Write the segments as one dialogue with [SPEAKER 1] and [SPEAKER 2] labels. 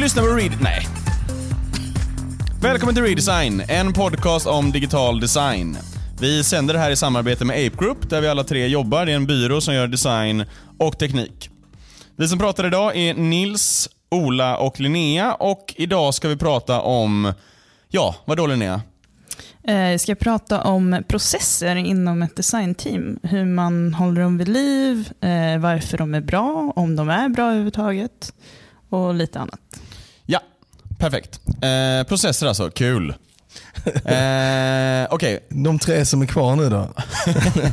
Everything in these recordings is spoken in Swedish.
[SPEAKER 1] lyssnar på Read... Nej. Välkommen till Redesign, en podcast om digital design. Vi sänder det här i samarbete med Ape Group, där vi alla tre jobbar. Det är en byrå som gör design och teknik. Vi som pratar idag är Nils, Ola och Linnea och idag ska vi prata om... Ja, vad då Linnea?
[SPEAKER 2] Eh, Jag ska prata om processer inom ett designteam. Hur man håller dem vid liv, eh, varför de är bra, om de är bra överhuvudtaget och lite annat.
[SPEAKER 1] Perfekt. Eh, processer alltså, kul. Eh, Okej,
[SPEAKER 3] De tre som är kvar nu då?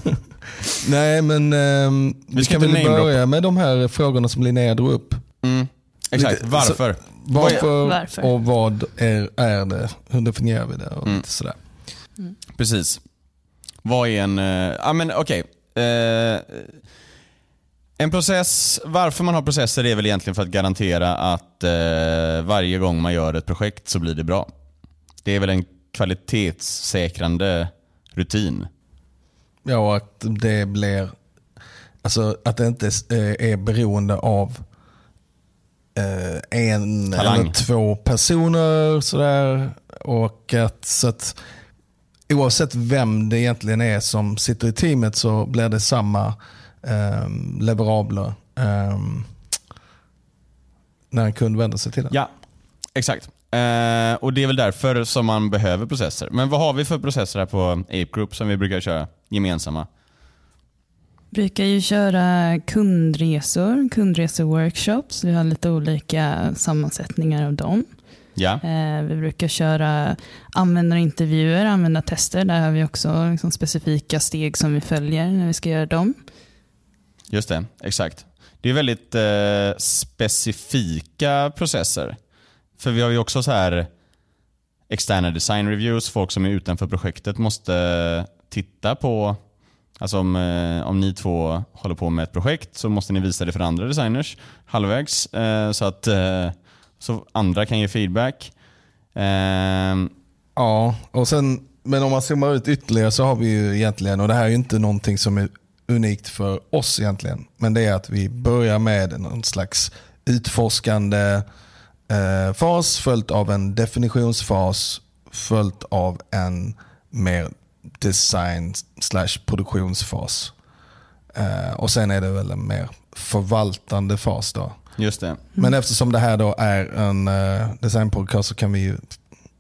[SPEAKER 3] Nej men ehm, vi,
[SPEAKER 1] ska
[SPEAKER 3] kan väl börja med de här frågorna som Linnea drog upp.
[SPEAKER 1] mm, exakt.
[SPEAKER 3] Lite-
[SPEAKER 1] Varför?
[SPEAKER 3] Varför,
[SPEAKER 2] Varför?
[SPEAKER 3] och vad är, är det? Hur definierar vi det? Och
[SPEAKER 1] Mm.
[SPEAKER 3] sådär.
[SPEAKER 1] Precis. Vad är en... eh, Ja men okej. Eh, en process, varför man har processer är väl egentligen för att garantera att eh, varje gång man gör ett projekt så blir det bra. Det är väl en kvalitetssäkrande rutin.
[SPEAKER 3] Ja, och att det blir, alltså att det inte eh, är beroende av eh, en
[SPEAKER 1] Talang.
[SPEAKER 3] eller två personer. Sådär. Och att, så att oavsett vem det egentligen är som sitter i teamet så blir det samma eh, leverabler eh, när en kund vänder sig till den.
[SPEAKER 1] Ja, exakt. Eh, och Det är väl därför som man behöver processer. Men vad har vi för processer här på Ape Group som vi brukar köra gemensamma?
[SPEAKER 2] brukar ju köra kundresor, kundreseworkshops. Vi har lite olika sammansättningar av dem.
[SPEAKER 1] Ja,
[SPEAKER 2] Eh, Vi brukar köra användarintervjuer, användartester. Där har vi också liksom specifika steg som vi följer när vi ska göra dem
[SPEAKER 1] just det. Exakt. Det är väldigt eh, specifika processer. För vi har ju också så här externa design reviews. Folk som är utanför projektet måste titta på Alltså om, eh, om ni två håller på med ett projekt så måste ni visa det för andra designers halvvägs eh, så att eh, så andra kan ge feedback. Ehm.
[SPEAKER 3] Ja, och sen, men om man zoomar ut ytterligare så har vi ju egentligen, och det här är ju inte någonting som är unikt för oss egentligen, men det är att vi börjar med någon slags utforskande eh, fas följt av en definitionsfas följt av en mer design slash produktionsfas. Eh, och sen är det väl en mer förvaltande fas då.
[SPEAKER 1] just det.
[SPEAKER 3] Men eftersom det här då är en eh, designpodcast så kan vi ju,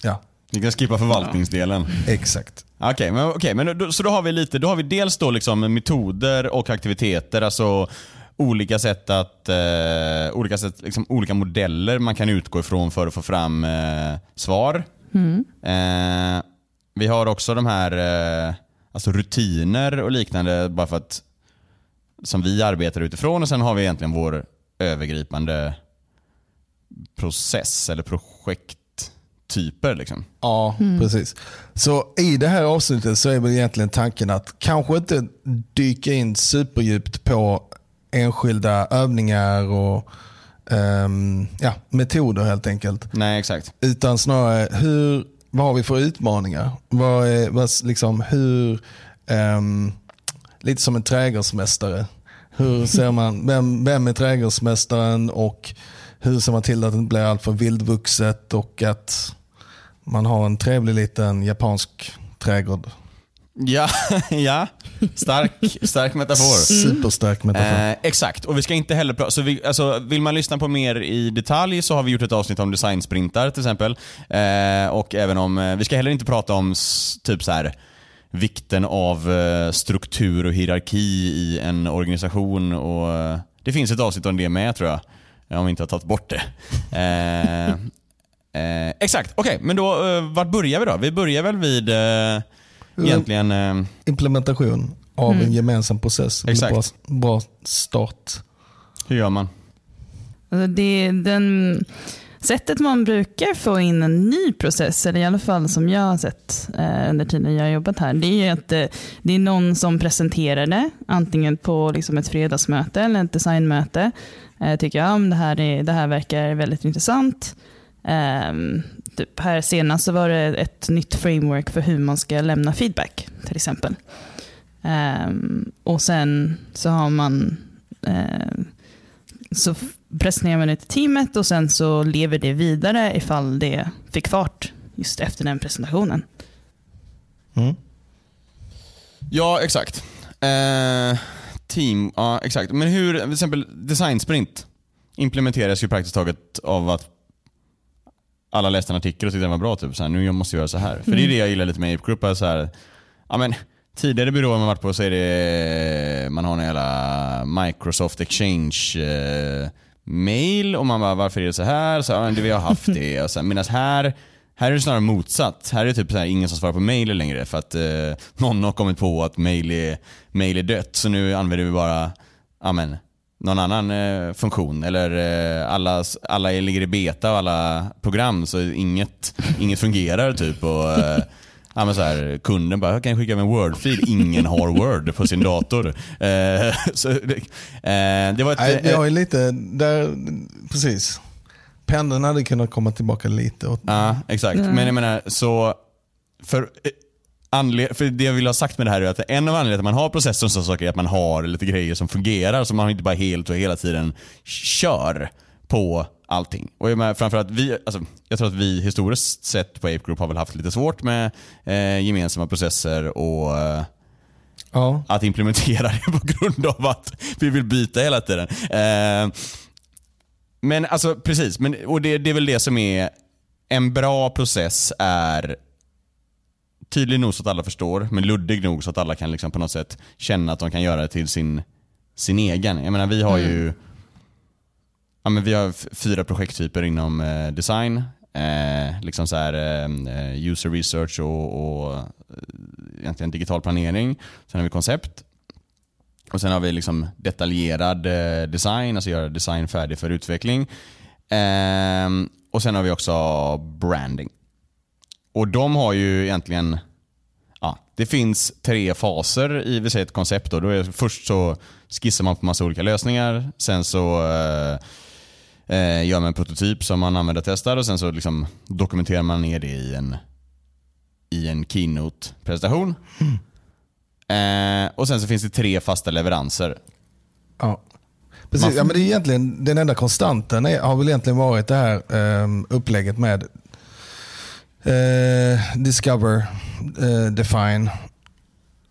[SPEAKER 3] ja,
[SPEAKER 1] Vi kan skippa förvaltningsdelen.
[SPEAKER 3] exakt.
[SPEAKER 1] Okej, men, okej, men då, så då har vi lite, då har vi dels då liksom metoder och aktiviteter, alltså olika sätt att, eh, olika, sätt, liksom olika modeller man kan utgå ifrån för att få fram eh, svar. Eh, vi har också de här eh, alltså rutiner och liknande bara för att som vi arbetar utifrån och sen har vi egentligen vår övergripande process eller projekttyper. Liksom.
[SPEAKER 3] Ja, precis. Så i det här avsnittet så är väl egentligen tanken att kanske inte dyka in superdjupt på enskilda övningar och ehm, ja, metoder helt enkelt.
[SPEAKER 1] Nej, exakt.
[SPEAKER 3] Utan snarare, hur, vad har vi för utmaningar? Vad är, vad, liksom, hur, ehm, lite som en trädgårdsmästare. Hur ser man, vem, vem är trädgårdsmästaren och hur ser man till att det inte blir alltför vildvuxet och att man har en trevlig liten japansk trädgård.
[SPEAKER 1] Ja, ja. Stark, stark metafor.
[SPEAKER 3] Superstark metafor.
[SPEAKER 1] Eh, exakt, och vi ska inte heller prata, så vi, alltså, vill man lyssna på mer i detalj så har vi gjort ett avsnitt om designsprintar till exempel. Eh, och även om, eh, vi ska heller inte prata om typ så här vikten av eh, struktur och hierarki i en organisation. Och, eh, det finns ett avsnitt om det med tror jag, om vi inte har tagit bort det. Eh, eh, exakt, okej, men då, eh, vart börjar vi då? Vi börjar väl vid eh, egentligen eh,
[SPEAKER 3] Implementation av en gemensam process.
[SPEAKER 1] Exakt.
[SPEAKER 3] Bra, bra start.
[SPEAKER 1] hur gör man?
[SPEAKER 2] Alltså det, den, sättet man brukar få in en ny process, eller i alla fall som jag har sett eh, under tiden jag har jobbat här, det är att eh, det är någon som presenterar det, antingen på liksom ett fredagsmöte eller ett designmöte. Eh, tycker jag, om det, här är, det här verkar väldigt intressant. Ehm, typ här senast så var det ett nytt framework för hur man ska lämna feedback, till exempel. Ehm, och sen så har man eh, så presenterar man det till teamet och sen så lever det vidare ifall det fick fart just efter den presentationen.
[SPEAKER 3] Mm.
[SPEAKER 1] Ja, exakt. Eh, team, ja exakt. Men hur, till exempel design sprint implementeras ju praktiskt taget av att alla läste en artikel och tyckte den var bra. Typ, så här, nu måste jag göra så här. För det är det jag gillar lite med Ape Group. är Så här, ja, men, tidigare byråer man varit på så är det, man har en jävla Microsoft Exchange eh, mail och man bara varför är det så här? Så, ja, det vi har haft det. Och så, Medan här här är det snarare motsatt. Här är det typ så här, ingen som svarar på mail längre för att eh, någon har kommit på att mail är, mail är dött. Så nu använder vi bara amen, någon annan eh, funktion. Eller eh, alla, alla ligger i beta och alla program så inget, inget fungerar typ. Och, eh, ja, men så här, kunden bara, jag kan skicka med en Word-fil. Ingen har Word på sin dator. Eh, så, eh, det var ett,
[SPEAKER 3] Nej, jag är lite där, precis. Pendeln hade kunnat komma tillbaka lite. Åt,
[SPEAKER 1] Ja, exakt. Men jag menar, så... För, eh, anled- för det jag vill ha sagt med det här är att en av anledningarna till att man har processer och sådana saker är att man har lite grejer som fungerar, så man inte bara helt och hela tiden kör på allting. Och jag menar, framförallt vi, alltså, jag tror att vi historiskt sett på Ape Group har väl haft lite svårt med eh, gemensamma processer och eh,
[SPEAKER 3] Ja.
[SPEAKER 1] att implementera det på grund av att vi vill byta hela tiden. Eh, men alltså precis, men, och det, det är väl det som är en bra process är tydlig nog så att alla förstår, men luddig nog så att alla kan liksom på något sätt känna att de kan göra det till sin, sin egen. Jag menar vi har ju ja, men vi har fyra projekttyper inom eh, design. Eh, liksom så här, eh, user research och, och eh, egentligen digital planering. Sen har vi koncept. Och sen har vi liksom detaljerad eh, design, alltså göra design färdig för utveckling. Ehm, och sen har vi också branding. Och de har ju egentligen, ja, det finns tre faser i vi säger ett koncept. Då. Då är, först så skissar man på massa olika lösningar. Sen så eh, eh, gör man en prototyp som man använder och testar och sen så liksom dokumenterar man ner det i en, i en keynote-presentation. Eh, och sen så finns det tre fasta leveranser.
[SPEAKER 3] Ja. Precis,
[SPEAKER 1] Man-
[SPEAKER 3] ja, men det är egentligen, den enda konstanten är, har väl egentligen varit det här ehm, upplägget med eh, Discover, eh, Define,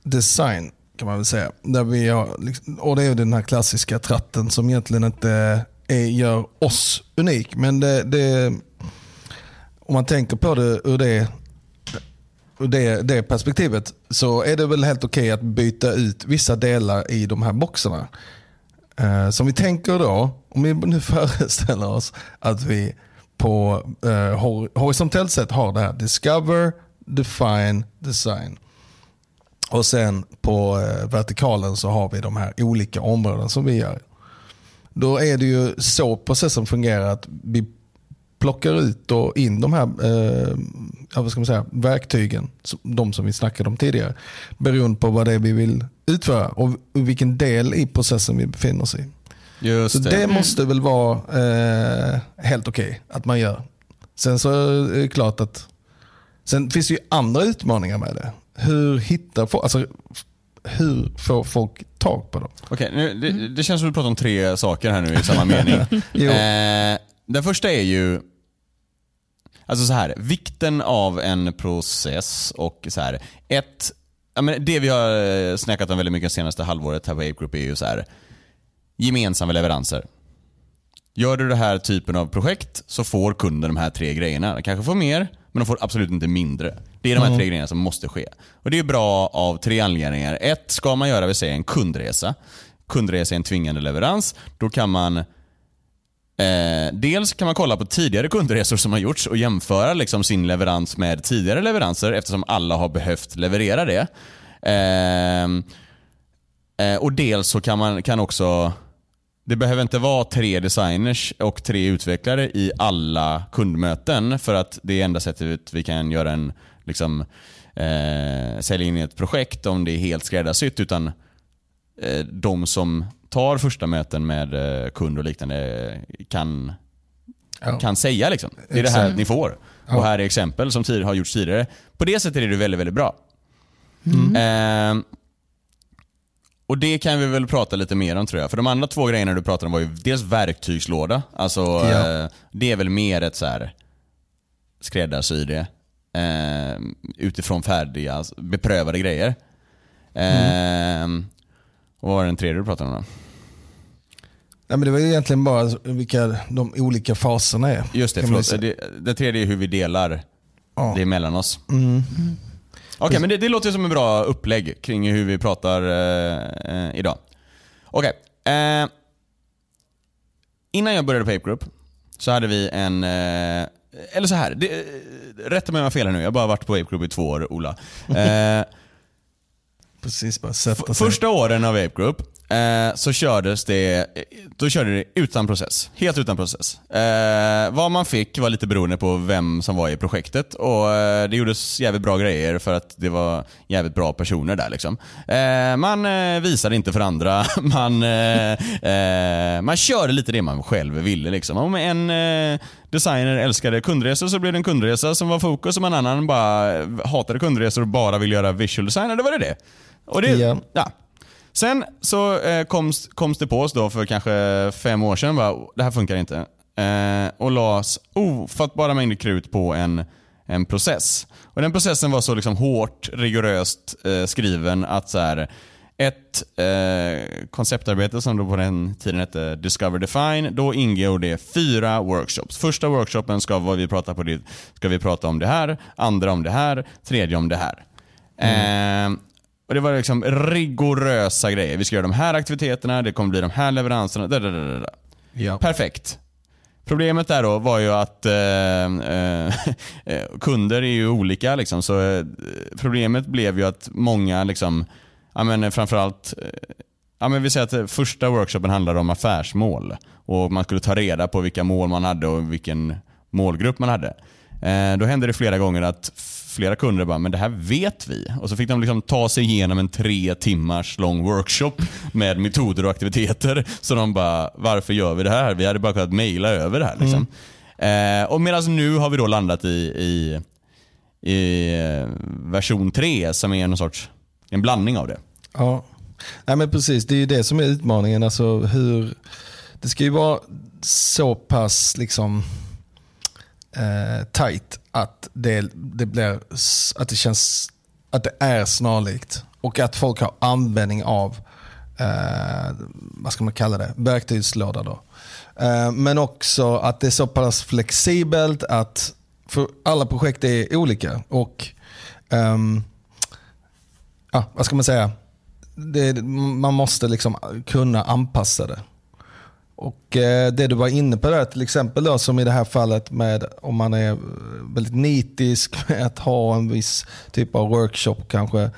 [SPEAKER 3] Design kan man väl säga. Där vi har, liksom, och det är ju den här klassiska tratten som egentligen inte Eh, gör oss unik. Men det, det, om man tänker på det ur det ur det, det perspektivet så är det väl helt okej att byta ut vissa delar i de här boxarna. Eh, som vi tänker då, om vi nu föreställer oss att vi på eh, hor- horisontellt sett har det här Discover, Define, Design. Och sen på eh, vertikalen så har vi de här olika områden som vi gör. Då är det ju så processen fungerar att vi plockar ut och in de här eh, vad ska man säga, verktygen, de som vi snackade om tidigare, beroende på vad det är vi vill utföra och vilken del i processen vi befinner oss i.
[SPEAKER 1] Just
[SPEAKER 3] Så det måste väl vara eh, helt okej att man gör. Sen så är det klart att sen finns det ju andra utmaningar med det. Hur hittar folk, alltså hur får folk tag på dem?
[SPEAKER 1] Okej, nu, det, det känns som att du pratar om tre saker här nu i samma mening. Eh, den första är ju, alltså så här, vikten av en process och så här, ett, ja, men det vi har eh, snackat om väldigt mycket senaste halvåret här på Ape Group är ju så här, gemensamma leveranser. Gör du den här typen av projekt så får kunden de här tre grejerna. De kanske får mer, men de får absolut inte mindre. Det är de här tre grejerna som måste ske. Och Det är bra av tre anledningar. Ett, ska man göra vill säga, en kundresa. Kundresa är en tvingande leverans. Då kan man Eh, dels kan man kolla på tidigare kundresor som har gjorts och jämföra liksom sin leverans med tidigare leveranser eftersom alla har behövt leverera det. Ehm, eh, och dels så kan man kan också det behöver inte vara tre designers och tre utvecklare i alla kundmöten för att det är enda sättet vi kan göra en liksom, eh, sälja in ett projekt om det är helt skräddarsytt. Utan eh, de som tar första möten med eh, kund och liknande kan,
[SPEAKER 3] Ja.
[SPEAKER 1] kan säga liksom. Det är det här ni får.
[SPEAKER 3] Ja.
[SPEAKER 1] Och här är exempel som har gjorts tidigare. På det sättet är det väldigt, väldigt bra. Eh, och det kan vi väl prata lite mer om tror jag. För de andra två grejerna du pratade om var ju dels verktygslåda. Alltså,
[SPEAKER 3] Ja.
[SPEAKER 1] eh, det är väl mer ett så här skräddarsy. Eh, utifrån färdiga, beprövade grejer. Eh, och vad var den tredje du pratade om då?
[SPEAKER 3] Nej, men det var ju egentligen bara vilka de olika faserna är.
[SPEAKER 1] Just det, förlåt. Det, det tredje är hur vi delar
[SPEAKER 3] Ja.
[SPEAKER 1] det mellan oss.
[SPEAKER 3] Mm.
[SPEAKER 1] Okej, men det, det låter som en bra upplägg kring hur vi pratar eh, eh, idag. Okej. Eh, innan jag började på Ape Group så hade vi en... Eh, eller så här, det, eh, rätta mig om jag har fel här nu. Jag har bara varit på Ape Group i två år, Ola. Eh,
[SPEAKER 3] Precis, bara sätta sig.
[SPEAKER 1] Första åren av Ape Group eh, så kördes det, då körde det utan process. Helt utan process. Eh, vad man fick var lite beroende på vem som var i projektet och eh, det gjordes jävligt bra grejer för att det var jävligt bra personer där liksom. Eh, man eh, visade inte för andra, man, eh, eh, man körde lite det man själv ville liksom. Om en eh, designer älskade kundresor så blev det en kundresa som var fokus, om en annan bara hatade kundresor och bara ville göra visual design, det var det det. Och det,
[SPEAKER 3] Ja.
[SPEAKER 1] ja. Sen så eh, koms, koms det på oss då för kanske fem år sedan. Bara, det här funkar inte. Eh, och lades ofattbara mängder krut på en, en process. Och Den processen var så liksom hårt, rigoröst eh, skriven att så här, ett eh, konceptarbete som då på den tiden hette Discover Define, då ingår det fyra workshops. Första workshopen ska, vad vi pratar på det, ska vi prata om det här, andra om det här, tredje om det här. Eh, och Det var liksom rigorösa grejer. Vi ska göra de här aktiviteterna, det kommer bli de här leveranserna. Da, da, da, da.
[SPEAKER 3] Ja.
[SPEAKER 1] Perfekt. Problemet där då var ju att eh, eh, kunder är ju olika. Liksom, så eh, Problemet blev ju att många, liksom, ja, men framförallt eh, Ja, men vi säger att eh, första workshopen handlade om affärsmål. Och Man skulle ta reda på vilka mål man hade och vilken målgrupp man hade. Eh, då hände det flera gånger att flera kunder bara, men det här vet vi. Och så fick de liksom ta sig igenom en tre timmars lång workshop med metoder och aktiviteter. Så de bara, varför gör vi det här? Vi hade bara kunnat mejla över det här. Liksom. Eh, och medan nu har vi då landat i, i, i eh, version 3 som är någon sorts, en blandning av det.
[SPEAKER 3] Ja. Nej, men precis, det är ju det som är utmaningen. Alltså hur, det ska ju vara så pass liksom, eh, tight att det, det, blir, att det känns att det är snarlikt. Och att folk har användning av, eh, vad ska man kalla det, verktygslåda. Då. Eh, men också att det är så pass flexibelt att, för alla projekt är olika. Och eh, ja, vad ska man säga? Det, man måste liksom kunna anpassa det. Och eh, Det du var inne på där, till exempel då, som i det här fallet med om man är eh, väldigt nitisk med att ha en viss typ av workshop kanske.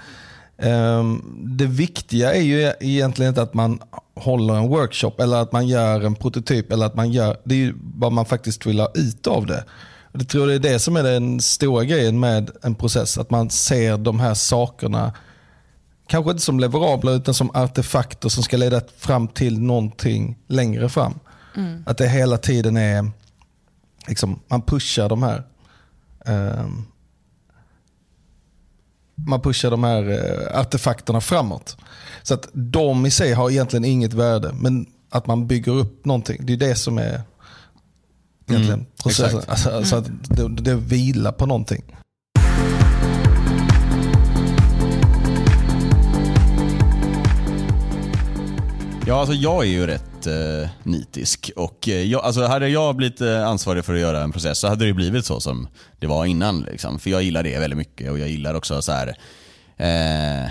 [SPEAKER 3] Ehm, det viktiga är ju egentligen inte att man håller en workshop eller att man gör en prototyp. eller att man gör, Det är ju vad man faktiskt vill ha ut av det. Jag tror det är det som är den stora grejen med en process. Att man ser de här sakerna kanske inte som leverabler utan som artefakter som ska leda fram till någonting längre fram. Att det hela tiden är, liksom, man pushar de här ehm, man pushar de här eh, artefakterna framåt. Så att de i sig har egentligen inget värde, men att man bygger upp någonting, det är det som är egentligen processen.
[SPEAKER 1] exakt.
[SPEAKER 3] Alltså, alltså att det, det vilar på någonting.
[SPEAKER 1] Ja, alltså jag är ju rätt eh, nitisk. Och eh, jag, alltså hade jag blivit eh, ansvarig för att göra en process så hade det blivit så som det var innan. Liksom. För jag gillar det väldigt mycket och jag gillar också så här. Eh,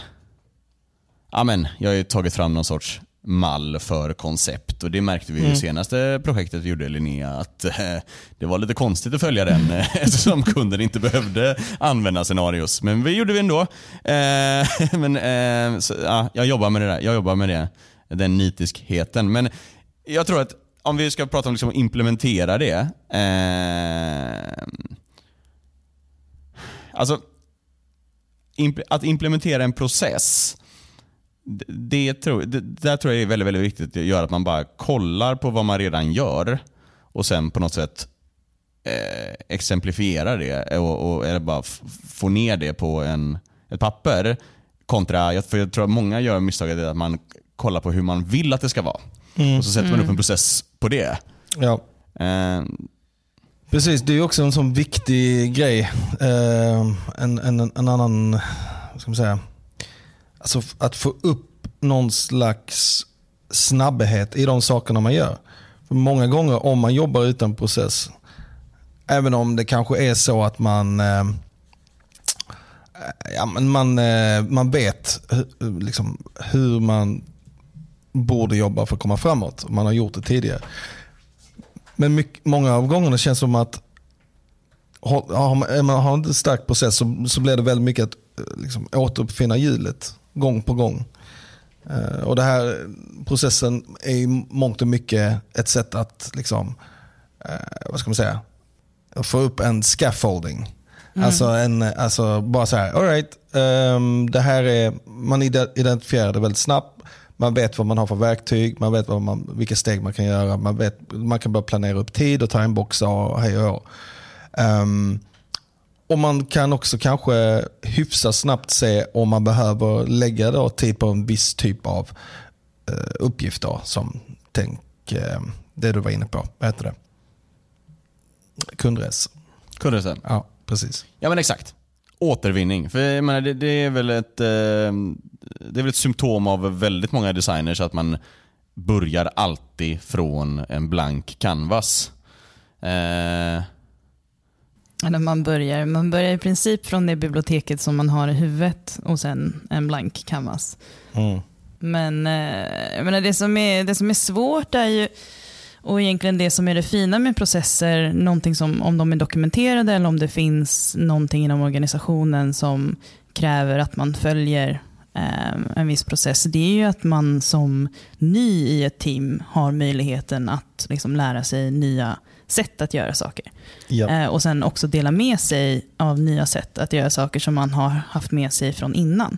[SPEAKER 1] ja, men, jag har ju tagit fram någon sorts mall för koncept och det märkte vi i det senaste projektet vi gjorde Linnea att eh, det var lite konstigt att följa den eh, eftersom kunden inte behövde använda scenarios. Men vi gjorde vi ändå. Eh, men, eh, så, ja, jag jobbar med det där. Jag jobbar med det, den nitiskheten. Men jag tror att om vi ska prata om liksom att implementera det. Eh, alltså, imp- att implementera en process det, tror, det där tror jag är väldigt, väldigt viktigt att göra. Att man bara kollar på vad man redan gör och sen på något sätt eh, exemplifierar det och, och eller bara får få ner det på en, ett papper. Kontra, jag- för jag tror att många gör misstaget att man kollar på hur man vill att det ska vara. Och så sätter man upp en process på det.
[SPEAKER 3] Ja.
[SPEAKER 1] Eh,
[SPEAKER 3] Precis, det är också en sån viktig grej. Eh, en, en, en annan, vad ska man säga, alltså att få upp någon slags snabbhet i de sakerna man gör. För många gånger om man jobbar utan process, även om det kanske är så att man eh, ja, men man, eh, man vet hu- liksom, hur man borde jobba för att komma framåt. Man har gjort det tidigare. Men mycket, många av gångerna känns som att har, man, har inte en stark process så, så blir det väldigt mycket att eh, liksom, återuppfinna hjulet gång på gång. Eh, och det här processen är i mångt och mycket ett sätt att liksom, eh, vad ska man säga, få upp en scaffolding. Alltså, en, alltså bara så här, all right, ehm, det här är, man ide- identifierar det väldigt snabbt. Man vet vad man har för verktyg, man vet vad man, vilka steg man kan göra. Man, vet, man kan börja planera upp tid och box och hej och. Ehm, och man kan också kanske hyfsat snabbt se om man behöver lägga då tid på en viss typ av uh, uppgift. Då, som tänk eh, det du var inne på. Vad heter det? Kundres.
[SPEAKER 1] kundresa.
[SPEAKER 3] Ja, precis.
[SPEAKER 1] Ja men exakt. Återvinning. För jag menar, det, det, är väl ett, eh, det är väl ett symptom av väldigt många designers att man börjar alltid från en blank canvas. Eh,
[SPEAKER 2] Eller man, börjar, man börjar i princip från det biblioteket som man har i huvudet och sen en blank canvas.
[SPEAKER 3] Mm.
[SPEAKER 2] Men eh, jag menar, det, som är, det som är svårt är ju, och egentligen det som är det fina med processer, någonting som, om de är dokumenterade eller om det finns någonting inom organisationen som kräver att man följer eh, en viss process, det är ju att man som ny i ett team har möjligheten att liksom lära sig nya sätt att göra saker.
[SPEAKER 3] Ja.
[SPEAKER 2] Eh, och sen också dela med sig av nya sätt att göra saker som man har haft med sig från innan.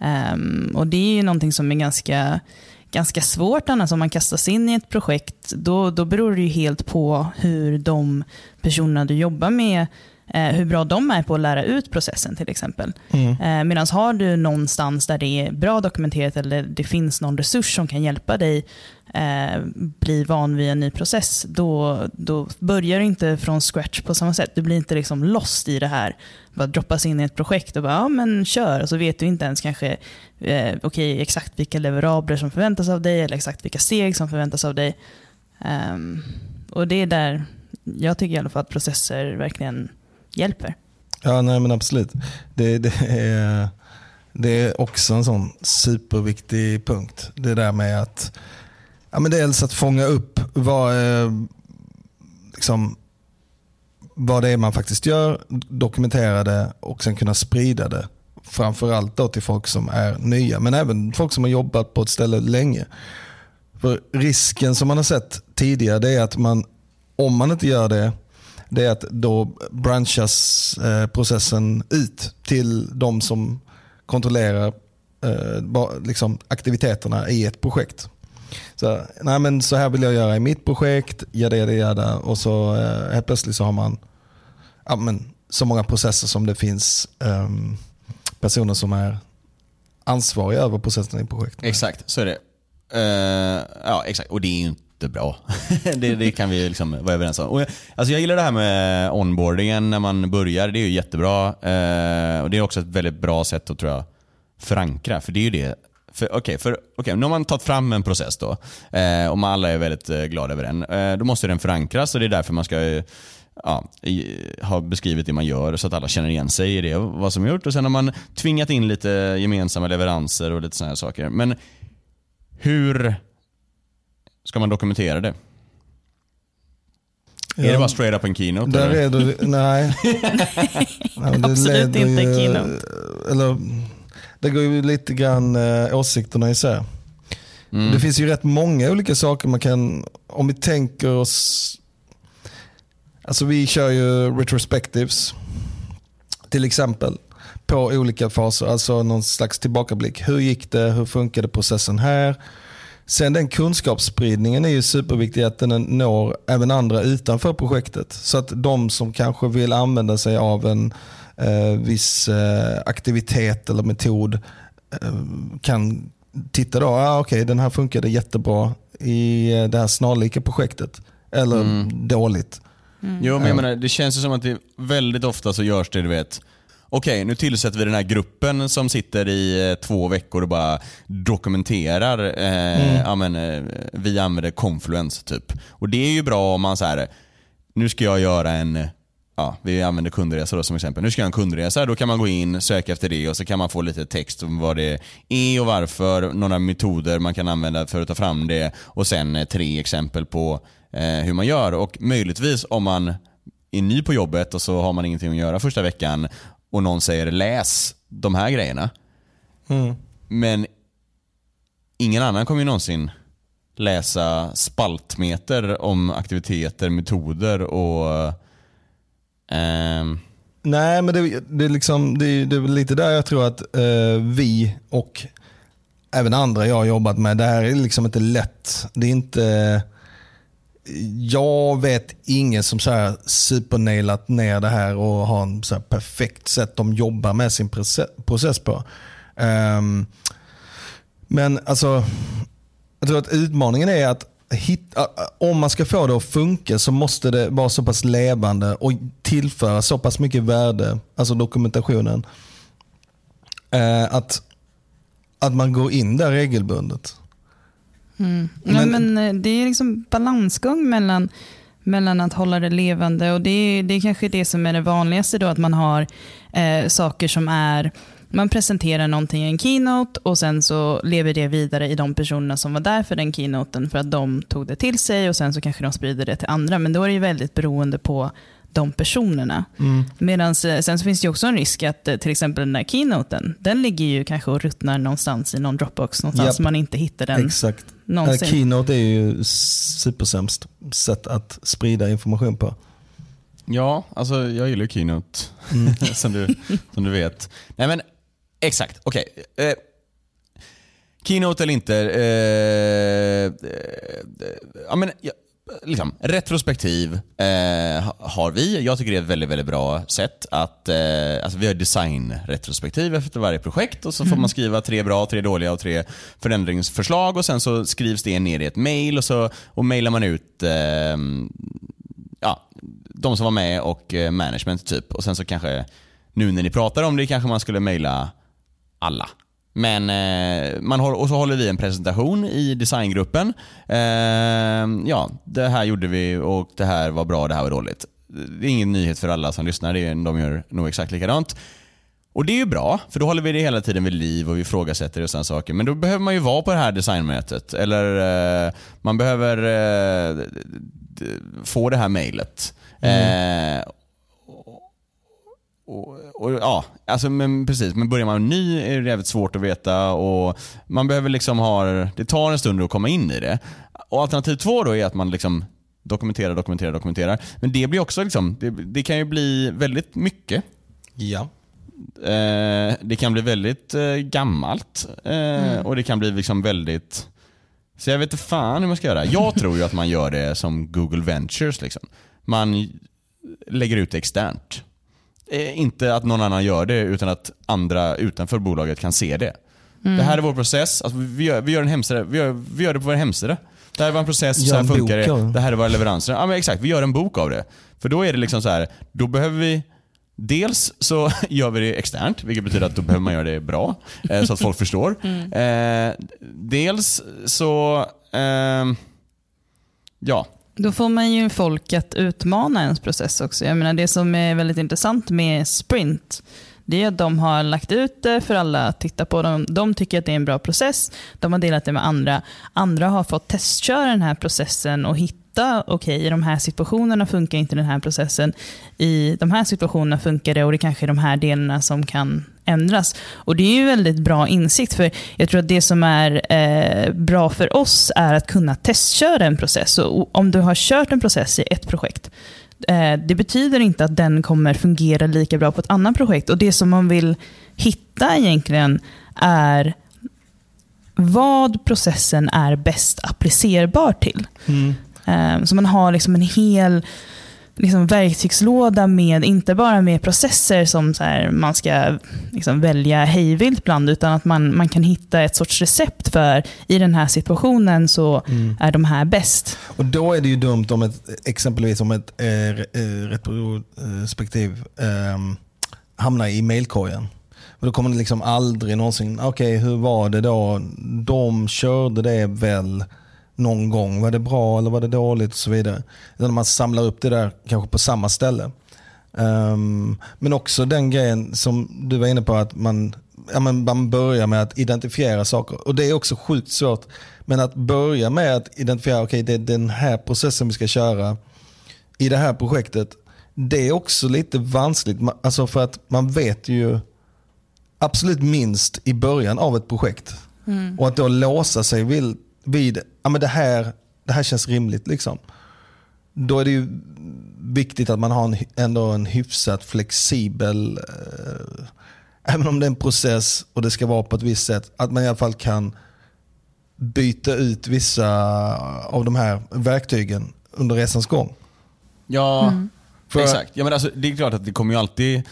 [SPEAKER 2] Ehm, och det är ju någonting som är ganska, ganska svårt annars om man kastas in i ett projekt. Då, då beror det ju helt på hur de personerna du jobbar med, hur bra de är på att lära ut processen till exempel.
[SPEAKER 3] Mm.
[SPEAKER 2] Eh, Medan har du någonstans där det är bra dokumenterat eller det finns någon resurs som kan hjälpa dig eh, bli van vid en ny process, då, då börjar du inte från scratch på samma sätt. Du blir inte liksom lost i det här. Bara droppas in i ett projekt och bara, ja men kör. Och så vet du inte ens kanske eh, okej, exakt vilka leverabler som förväntas av dig eller exakt vilka steg som förväntas av dig. Ehm, och det är där jag tycker i alla fall att processer verkligen hjälper.
[SPEAKER 3] Ja, nej men absolut. Det, det, är, det är också en sån superviktig punkt. Det där med att ja, men dels att fånga upp vad, eh, liksom, vad det är man faktiskt gör, dokumentera det och sen kunna sprida det. Framförallt då till folk som är nya, men även folk som har jobbat på ett ställe länge. För risken som man har sett tidigare det är att man, om man inte gör det, det är att då branchas eh, processen ut till de som kontrollerar eh, liksom aktiviteterna i ett projekt. Så, nej men så här vill jag göra i mitt projekt, jada jada jada. Och så eh, helt plötsligt så har man ja, men, så många processer som det finns ehm, personer som är ansvariga över processen i projektet.
[SPEAKER 1] exakt, så är det. Uh, ja, exakt. Och det är ju inte jättebra. det, det kan vi liksom vara överens om. Och jag, alltså jag gillar det här med onboardingen när man börjar. Det är ju jättebra. Eh, och Det är också ett väldigt bra sätt att tror jag, förankra. För det är ju det för, okay, för, okay, nu har man tagit fram en process då eh, och alla är väldigt eh, glada över den. Eh, då måste den förankras och det är därför man ska eh, ja, i, ha beskrivit det man gör så att alla känner igen sig i det och vad som är gjort. Och Sen har man tvingat in lite gemensamma leveranser och lite sådana saker. Men hur ska man dokumentera det? Är det bara straight up en keynote?
[SPEAKER 3] Där
[SPEAKER 1] eller?
[SPEAKER 3] är du, nej. nej det
[SPEAKER 2] Absolut inte
[SPEAKER 3] ju-
[SPEAKER 2] keynote.
[SPEAKER 3] Eller, det går ju lite grann eh, åsikterna isär.
[SPEAKER 1] Mm.
[SPEAKER 3] Det finns ju rätt många olika saker man kan, om vi tänker oss, alltså vi kör ju retrospectives till exempel på olika faser, alltså någon slags tillbakablick. Hur gick det? Hur funkade processen här? Sen den kunskapsspridningen är ju superviktig att den når även andra utanför projektet. Så att de som kanske vill använda sig av en eh, viss eh, aktivitet eller metod eh, kan titta då, ah, okej okay, den här funkade jättebra i eh, det här snarlika projektet. Eller mm. dåligt.
[SPEAKER 1] Mm. Jo, men jag menar, det känns ju som att det väldigt ofta så görs det, du vet, okej nu tillsätter vi den här gruppen som sitter i eh, två veckor och bara dokumenterar. Eh, mm. ja, men, eh, vi använder Confluence typ. Och det är ju bra om man så här, nu ska jag göra en ja, vi använder kundresa då som exempel. Nu ska jag göra en kundresa. Då kan man gå in, söka efter det och så kan man få lite text om vad det är och varför. Några metoder man kan använda för att ta fram det och sen eh, tre exempel på eh, hur man gör. Och möjligtvis om man är ny på jobbet och så har man ingenting att göra första veckan och någon säger läs de här grejerna. Mm. Men ingen annan kommer ju någonsin läsa spaltmeter om aktiviteter, metoder och...
[SPEAKER 3] Um... Nej, men det, det, är liksom, det, det är lite där jag tror att uh, vi och även andra jag har jobbat med, det här är liksom inte lätt. Det är inte jag vet ingen som så här supernailat ner det här och har en så perfekt sätt de jobbar med sin process på. Um, men alltså, jag tror att utmaningen är att hitta, om man ska få det att funka så måste det vara så pass levande och tillföra så pass mycket värde, alltså dokumentationen, uh, att, att man går in där regelbundet.
[SPEAKER 2] Mm. Men, men, eh, det är liksom balansgång mellan, mellan att hålla det levande och det är, det är kanske det som är det vanligaste då att man har eh, saker som är man presenterar någonting i en keynote och sen så lever det vidare i de personerna som var där för den keynoten för att de tog det till sig och sen så kanske de sprider det till andra. Men då är det väldigt beroende på de personerna. Mm. Medan eh, sen så finns det också en risk att eh, till exempel den där keynoten, den ligger ju kanske och ruttnar någonstans i någon Dropbox någonstans yep. man inte hittar den
[SPEAKER 3] Exakt. någonsin. Keynote är ju supersämst sätt att sprida information på.
[SPEAKER 1] Ja, alltså jag gillar Keynote, mm. som, du, som du vet. Nej men exakt, okej. Okay. Eh, keynote eller inte. Eh, eh, ja, men, ja, liksom, retrospektiv eh, har vi. Jag tycker det är ett väldigt, väldigt bra sätt att... Eh, alltså vi har designretrospektiv efter varje projekt och så får mm. man skriva tre bra, tre dåliga och tre förändringsförslag och sen så skrivs det ner i ett mail och så och mailar man ut eh, ja, de som var med och eh, management typ. Och sen så kanske, nu när ni pratar om det, kanske man skulle mejla alla. Men eh, man håller, och så håller vi en presentation i designgruppen. Eh, ja, det här gjorde vi och det här var bra, det här var dåligt. Det är ingen nyhet för alla som lyssnar, det är, de gör nog exakt likadant. Och det är ju bra, för då håller vi det hela tiden vid liv och vi ifrågasätter och sådana saker. Men då behöver man ju vara på det här designmötet. Eller eh, man behöver eh, få det här mejlet. Mm. Eh, och, och, ja, alltså, men precis. Men börjar man ny är det jävligt svårt att veta och man behöver liksom ha, det tar en stund att komma in i det. Och alternativ två då är att man liksom dokumenterar, dokumenterar, dokumenterar. Men det blir också liksom, det, det kan ju bli väldigt mycket.
[SPEAKER 3] Ja.
[SPEAKER 1] Eh, det kan bli väldigt eh, gammalt eh, mm. och det kan bli liksom väldigt så jag vet inte fan hur man ska göra. Jag tror ju att man gör det som Google Ventures. Liksom. Man lägger ut det externt. Eh, inte att någon annan gör det, utan att andra utanför bolaget kan se det. Mm. Det här är vår process. Alltså, vi, gör, vi, gör en hemsida. Vi, gör, vi gör det på vår hemsida. Det här var en process, så här funkar det. Det här är våra leveranser. Ja, men exakt, vi gör en bok av det. För då är det liksom så här, då behöver vi Dels så gör vi det externt, vilket betyder att då behöver man göra det bra, eh, så att folk förstår. Mm. Eh, dels så, eh, ja,
[SPEAKER 2] då får man ju folk att utmana ens process också. Jag menar, det som är väldigt intressant med Sprint, det är att de har lagt ut det för alla att titta på. De, de tycker att det är en bra process. De har delat det med andra. Andra har fått testköra den här processen och hitta okej, okay, i de här situationerna funkar inte den här processen. I de här situationerna funkar det och det kanske är de här delarna som kan ändras. Och Det är ju väldigt bra insikt, för jag tror att det som är eh, bra för oss är att kunna testköra en process. Och om du har kört en process i ett projekt, eh, det betyder inte att den kommer fungera lika bra på ett annat projekt. Och Det som man vill hitta egentligen är vad processen är bäst applicerbar till. Mm. Eh, så man har liksom en hel liksom verktygslåda med, inte bara med processer som så här, man ska liksom välja hejvilt bland, utan att man, man kan hitta ett sorts recept för i den här situationen så är de här bäst.
[SPEAKER 3] Och då är det ju dumt om ett, exempelvis om ett eh, eh, retrospektiv eh, hamnar i mailkorgen. Och då kommer det liksom aldrig någonsin, okej hur var det då? De körde det väl någon gång. Var det bra eller var det dåligt? och så vidare. Utan man samlar upp det där kanske på samma ställe. Ehm, men också den grejen som du var inne på att man, ja, men man börjar med att identifiera saker. Och det är också sjukt svårt. Men att börja med att identifiera, okej det är den här processen vi ska köra i det här projektet. Det är också lite vanskligt. Alltså för att man vet ju absolut minst i början av ett projekt. Och att då låsa sig vid, vid ja, men det, här, det här känns rimligt. liksom. Då är det ju viktigt att man har en, ändå en hyfsat flexibel, eh, även om det är en process och det ska vara på ett visst sätt, att man i alla fall kan byta ut vissa av de här verktygen under resans gång.
[SPEAKER 1] Ja,
[SPEAKER 3] För-
[SPEAKER 1] exakt. Ja, men alltså, det är klart att det kommer ju alltid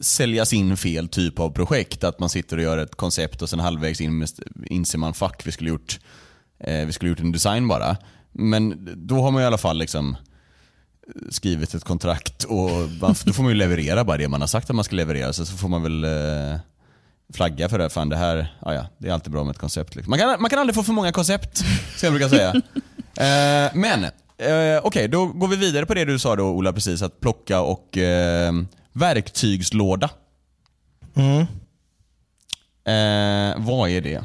[SPEAKER 1] säljas in fel typ av projekt. Att man sitter och gör ett koncept och sen halvvägs in inser man fuck, vi skulle gjort, eh, vi skulle gjort en design bara. Men då har man i alla fall liksom skrivit ett kontrakt och man, då får man ju leverera bara det man har sagt att man ska leverera. Så, så får man väl eh, flagga för det. Fan det här, ja, ja, det är alltid bra med ett koncept. Liksom. Man, kan, man kan aldrig få för många koncept, som jag brukar säga. eh, men, eh, okej, då går vi vidare på det du sa då Ola precis, att plocka och eh, verktygslåda.
[SPEAKER 3] Mm.
[SPEAKER 1] Eh, vad är det?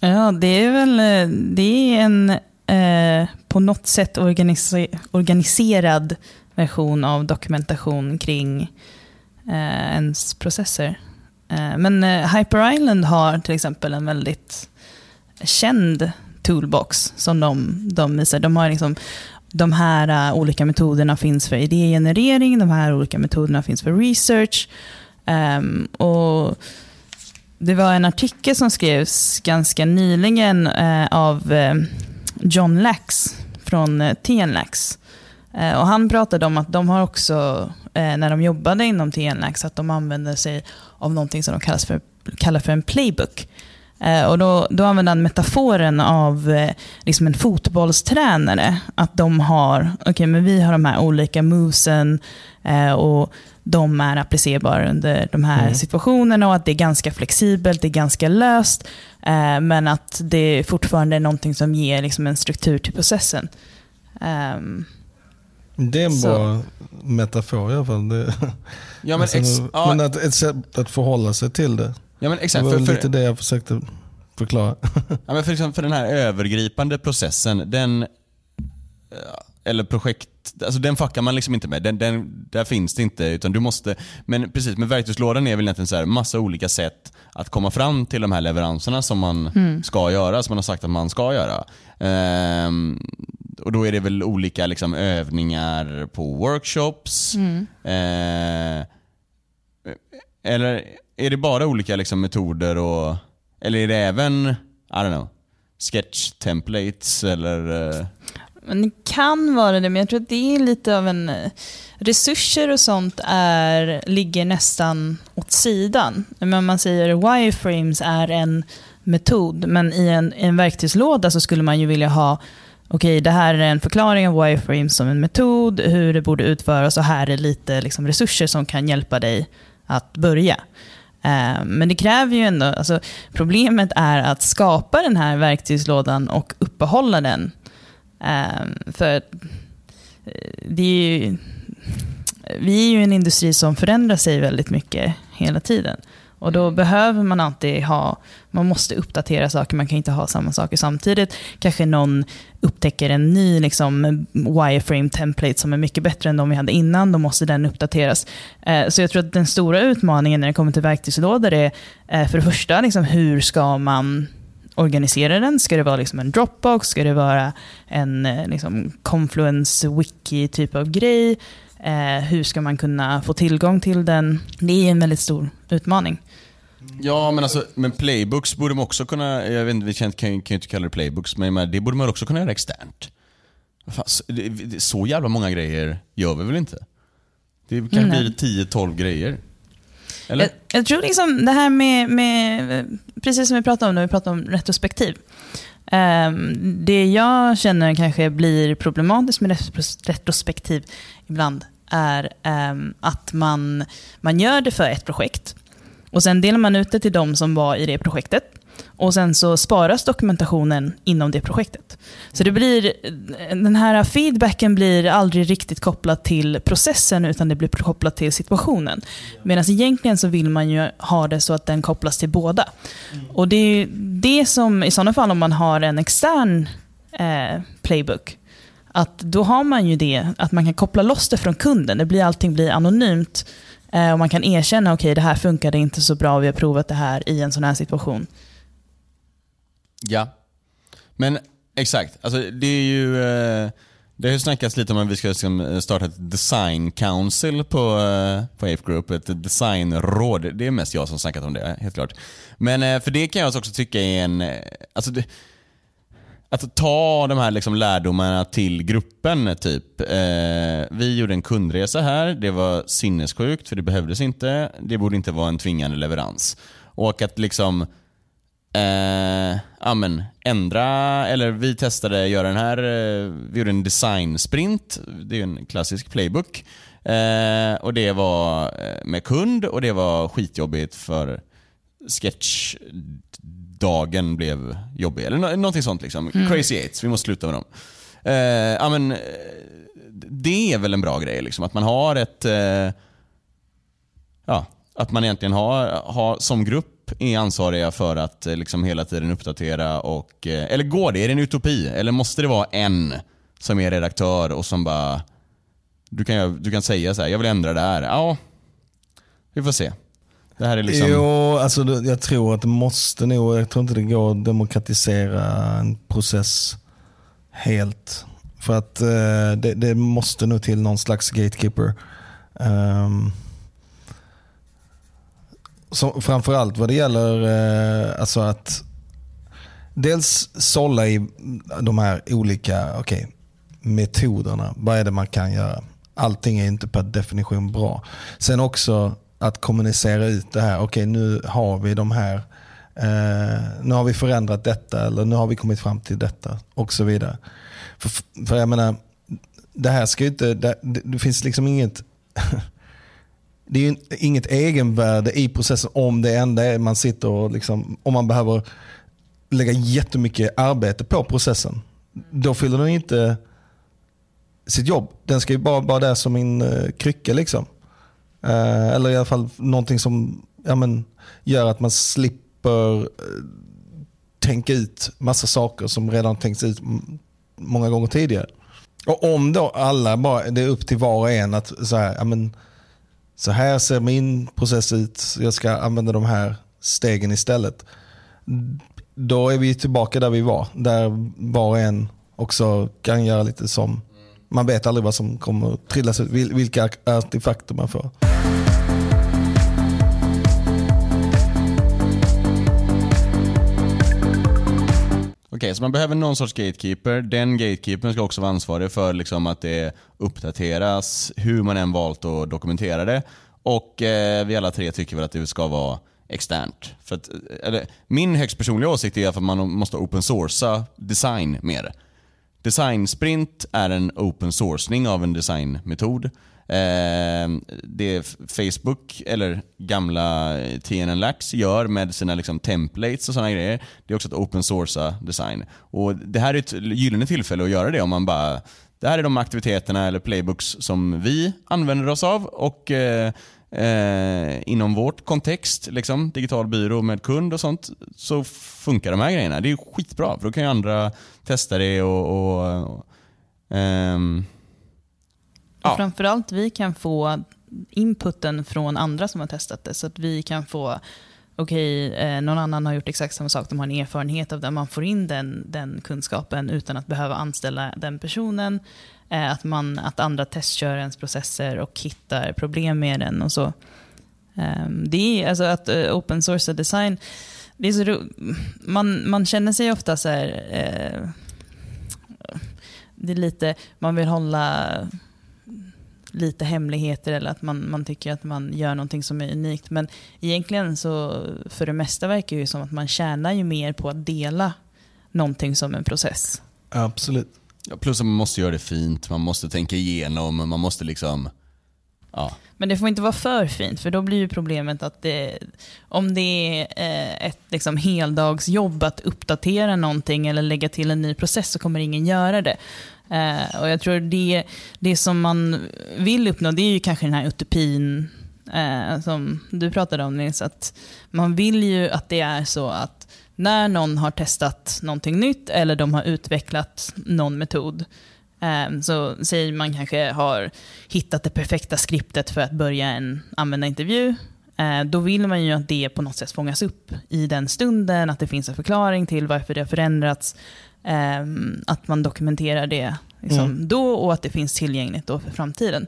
[SPEAKER 2] Ja, det är väl eh, det är en eh, på något sätt organiser organiserad version av dokumentation kring eh, ens processer. Eh, men eh, Hyper Island har till exempel en väldigt känd toolbox som de, de visar. De har liksom de här uh, olika metoderna finns för idégenerering, de här olika metoderna finns för research. Um, och det var en artikel som skrevs ganska nyligen eh, av eh, John Lax från eh, TNLax. Eh, och han pratade om att de har också, eh, när de jobbade inom TNLax, att de använder sig av någonting som de kallas för, kallar för en playbook. Eh, och då, då använder han metaforen av eh, liksom en fotbollstränare. Att de har, okej men vi har de här olika movesen eh, och de är applicerbara under de här situationerna och att det är ganska flexibelt, det är ganska löst. Eh, men att det fortfarande är någonting som ger liksom en struktur till processen. Ehm,
[SPEAKER 3] Det är en
[SPEAKER 2] Så.
[SPEAKER 3] bra metafor i alla fall. Det,
[SPEAKER 1] Ja men,
[SPEAKER 3] alltså, men att, ett sätt att förhålla sig till det.
[SPEAKER 1] Ja, men
[SPEAKER 3] Det
[SPEAKER 1] exakt.
[SPEAKER 3] var
[SPEAKER 1] För,
[SPEAKER 3] väl lite
[SPEAKER 1] för,
[SPEAKER 3] det jag försökte förklara.
[SPEAKER 1] ja, men för, liksom, för den här övergripande processen, den eh, eller projekt, alltså den fuckar man liksom inte med. Den, den, där finns det inte. Utan du måste, men precis, med verktygslådan är väl egentligen så här, massa olika sätt att komma fram till de här leveranserna som man ska göra, som man har sagt att man ska göra. Ehm, och Då är det väl olika liksom, övningar på workshops. Eh, eller är det bara olika liksom, metoder och eller är det även, I don't know, sketch templates eller? Eh?
[SPEAKER 2] Men det kan vara det, men jag tror att det är lite av en... Eh, resurser och sånt är, ligger nästan åt sidan. Men man säger wireframes är en metod, men i en, i en verktygslåda så skulle man ju vilja ha Okej, det här är en förklaring av wireframes som en metod, hur det borde utföras och här är lite liksom, resurser som kan hjälpa dig att börja. Eh, men det kräver ju ändå, alltså, problemet är att skapa den här verktygslådan och uppehålla den eh, för eh, det är ju, vi är ju en industri som förändrar sig väldigt mycket hela tiden. Och då behöver man alltid ha, man måste uppdatera saker, man kan inte ha samma saker samtidigt. Kanske någon upptäcker en ny liksom, wireframe template som är mycket bättre än de vi hade innan, då måste den uppdateras. Eh, så jag tror att den stora utmaningen när det kommer till verktygslådor är eh, för det första, liksom, hur ska man organisera den? Ska det vara liksom en Dropbox? Ska det vara en eh, liksom, Confluence Wiki typ av grej? Eh, hur ska man kunna få tillgång till den? Det är en väldigt stor utmaning.
[SPEAKER 1] Ja, men alltså, men playbooks borde man också kunna, jag vet inte, vi kan, kan, kan ju inte kalla det playbooks, men det borde man också kunna göra externt. Fan, så, det- det- så jävla många grejer gör vi väl inte? Det kanske blir 10-12 grejer. Eller?
[SPEAKER 2] Jag, jag tror liksom det här med, med, precis som vi pratade om när vi pratade om retrospektiv. Ehm, det jag känner kanske blir problematiskt med retros- retrospektiv ibland är ehm, att man, man gör det för ett projekt och sen delar man ut det till de som var i det projektet. Och sen så sparas dokumentationen inom det projektet. Så det blir, den här feedbacken blir aldrig riktigt kopplad till processen utan det blir kopplat till situationen. Medan egentligen så vill man ju ha det så att den kopplas till båda. Och det är ju det som, i sådana fall om man har en extern eh, playbook, att då har man ju det, att man kan koppla loss det från kunden. Det blir, allting blir anonymt eh, och man kan erkänna, okej det här funkade inte så bra, vi har provat det här i en sån här situation.
[SPEAKER 1] Ja. Men exakt, alltså det är ju... Eh, det har ju snackats lite om att vi ska liksom eh, starta ett design council på, eh, på Ape Group, ett designråd. Det är mest jag som snackat om det, helt klart. Men eh, för det kan jag också tycka är en... Alltså det, att ta de här liksom lärdomarna till gruppen, typ. Eh, vi gjorde en kundresa här, det var sinnessjukt för det behövdes inte. Det borde inte vara en tvingande leverans. Och att liksom eh, amen, ändra, eller vi testade att göra den här, eh, vi gjorde en design sprint, det är ju en klassisk playbook. Eh, och det var eh, med kund och det var skitjobbigt för sketch sketchdagen blev jobbig. Eller nå- någonting sånt liksom. Crazy Eights, vi måste sluta med dem. Eh, ja, men, eh, det är väl en bra grej, liksom. att man har ett eh, ja, att man egentligen har, har som grupp är ansvariga för att eh, liksom hela tiden uppdatera och... eh, Eller går det? Är det en utopi? Eller måste det vara en som är redaktör och som bara... Du kan, du kan säga så här, jag vill ändra det här. Ja, vi får se. Det här är liksom...
[SPEAKER 3] Jo, alltså jag tror att det måste nog, jag tror inte det går att demokratisera en process helt. För att eh, det, det måste nog till någon slags gatekeeper. Um, som, framförallt vad det gäller eh, alltså att dels sålla i de här olika okay, metoderna. Vad är det man kan göra? Allting är inte per definition bra. Sen också att kommunicera ut det här. Okej, nu har vi de här. Eh, nu har vi förändrat detta eller nu har vi kommit fram till detta och så vidare. För, för jag menar, det här ska ju inte, det, det, finns liksom inget det är ju inget egenvärde i processen om det enda är man sitter och liksom, om man behöver lägga jättemycket arbete på processen. Då fyller den inte sitt jobb. Den ska ju bara vara där som en eh, krycka. Liksom. Eh, eller i alla fall någonting som ja, men, gör att man slipper eh, tänka ut massa saker som redan tänkts ut många gånger tidigare. Och om då alla bara, det är upp till var och en att så här, ja, men, så här ser min process ut, jag ska använda de här stegen istället. Då är vi tillbaka där vi var, där var och en också kan göra lite som, man vet aldrig vad som kommer trillas ut, vilka artefakter man får.
[SPEAKER 1] Okej, så man behöver någon sorts gatekeeper. Den gatekeepern ska också vara ansvarig för liksom att det uppdateras, hur man än valt att dokumentera det. Och eh, vi alla tre tycker väl att det ska vara externt. För att, eh, eller, min högst personliga åsikt är att man måste open sourca design mer. Design sprint är en open sourcing av en designmetod. Eh, det Facebook, eller gamla TNN Lax, gör med sina liksom, templates och sådana grejer, det är också att open sourca design. Och Det här är ett gyllene tillfälle att göra det om man bara det här är de aktiviteterna eller playbooks som vi använder oss av och eh, eh, inom vårt kontext, liksom, digital byrå med kund och sånt, så funkar de här grejerna. Det är skitbra för då kan ju andra testa det och, och, och ehm, Ja.
[SPEAKER 2] Och framförallt vi kan få inputen från andra som har testat det. Så att vi kan få, okej, eh, någon annan har gjort exakt samma sak, de har en erfarenhet av det. Man får in den, den kunskapen utan att behöva anställa den personen. Eh, att, man, att andra testkör ens processer och hittar problem med den och så. Eh, det är alltså att eh, open source design, det är så ro- man, man känner sig ofta så här, eh, det är lite, man vill hålla lite hemligheter eller att man, man tycker att man gör någonting som är unikt. Men egentligen så för det mesta verkar det ju som att man tjänar ju mer på att dela någonting som en process.
[SPEAKER 3] Absolut.
[SPEAKER 1] Ja, plus att man måste göra det fint, man måste tänka igenom, man måste liksom... Ja.
[SPEAKER 2] Men det får inte vara för fint, för då blir ju problemet att det, om det är eh, ett liksom heldagsjobb att uppdatera någonting eller lägga till en ny process så kommer ingen göra det. Eh, och jag tror det, det som man vill uppnå, det är ju kanske den här utopin eh, som du pratade om Nils, att man vill ju att det är så att när någon har testat någonting nytt eller de har utvecklat någon metod, eh, så säger man kanske har hittat det perfekta skriptet för att börja en användarintervju, eh, då vill man ju att det på något sätt fångas upp i den stunden, att det finns en förklaring till varför det har förändrats, eh, att man dokumenterar det liksom
[SPEAKER 3] Mm.
[SPEAKER 2] då och att det finns tillgängligt då för framtiden.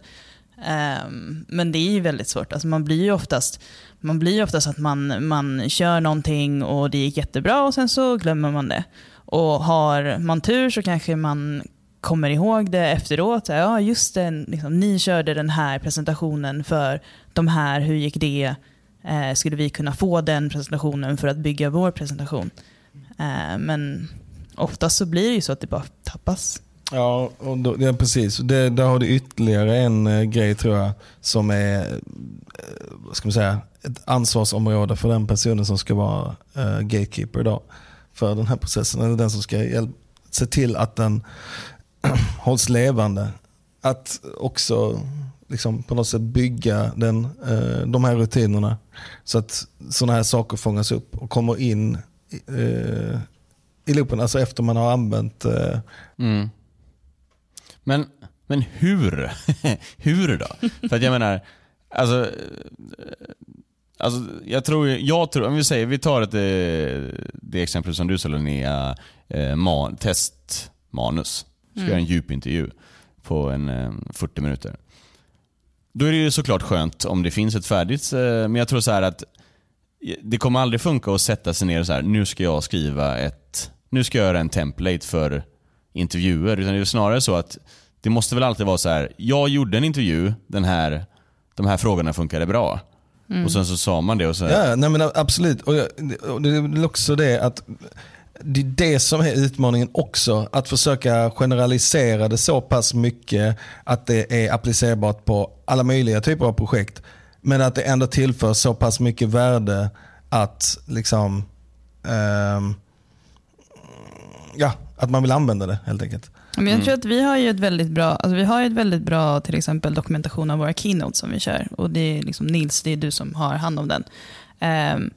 [SPEAKER 2] Ehm, men det är ju väldigt svårt. Alltså man blir ju oftast, man blir ju oftast att man, man kör någonting och det gick jättebra och sen så glömmer man det. Och har man tur så kanske man kommer ihåg det efteråt. Så Ja, just det, liksom, ni körde den här presentationen för de här, hur gick det? Eh, skulle vi kunna få den presentationen för att bygga vår presentation? Eh, men oftast så blir det ju så att det bara tappas.
[SPEAKER 3] Ja, och då, ja precis. Det, där har du ytterligare en eh, grej tror jag som är eh, vad ska man säga, ett ansvarsområde för den personen som ska vara eh, gatekeeper då, för den här processen. Eller den som ska hjälp, se till att den hålls levande. Att också liksom, på något sätt bygga den, eh, de här rutinerna så att sådana här saker fångas upp och kommer in eh, i loopen, alltså efter man har använt eh,
[SPEAKER 1] Mm. Men, men hur? hur då? För att jag menar, alltså, eh, alltså jag tror, jag tror, om vi säger, vi tar ett, eh, det exempel som du sa Linnea, eh, man, testmanus. Ska göra en djupintervju på en eh, 40 minuter. Då är det ju såklart skönt om det finns ett färdigt, eh, men jag tror så här att det kommer aldrig funka att sätta sig ner och så här, nu ska jag skriva ett, nu ska jag göra en template för intervjuer. Utan det är snarare så att det måste väl alltid vara så här, jag gjorde en intervju, den här, de här frågorna funkade bra. Och sen så sa man det och så,
[SPEAKER 3] Ja, nej men absolut. Och, jag, och det är också det att det är det som är utmaningen också. Att försöka generalisera det så pass mycket att det är applicerbart på alla möjliga typer av projekt. Men att det ändå tillför så pass mycket värde att liksom ehm, ja, att man vill använda det helt enkelt.
[SPEAKER 2] Men jag tror att vi har ju ett väldigt bra, alltså vi har ju ett väldigt bra till exempel dokumentation av våra keynotes som vi kör. Och det är liksom Nils, det är du som har hand om den. Ehm,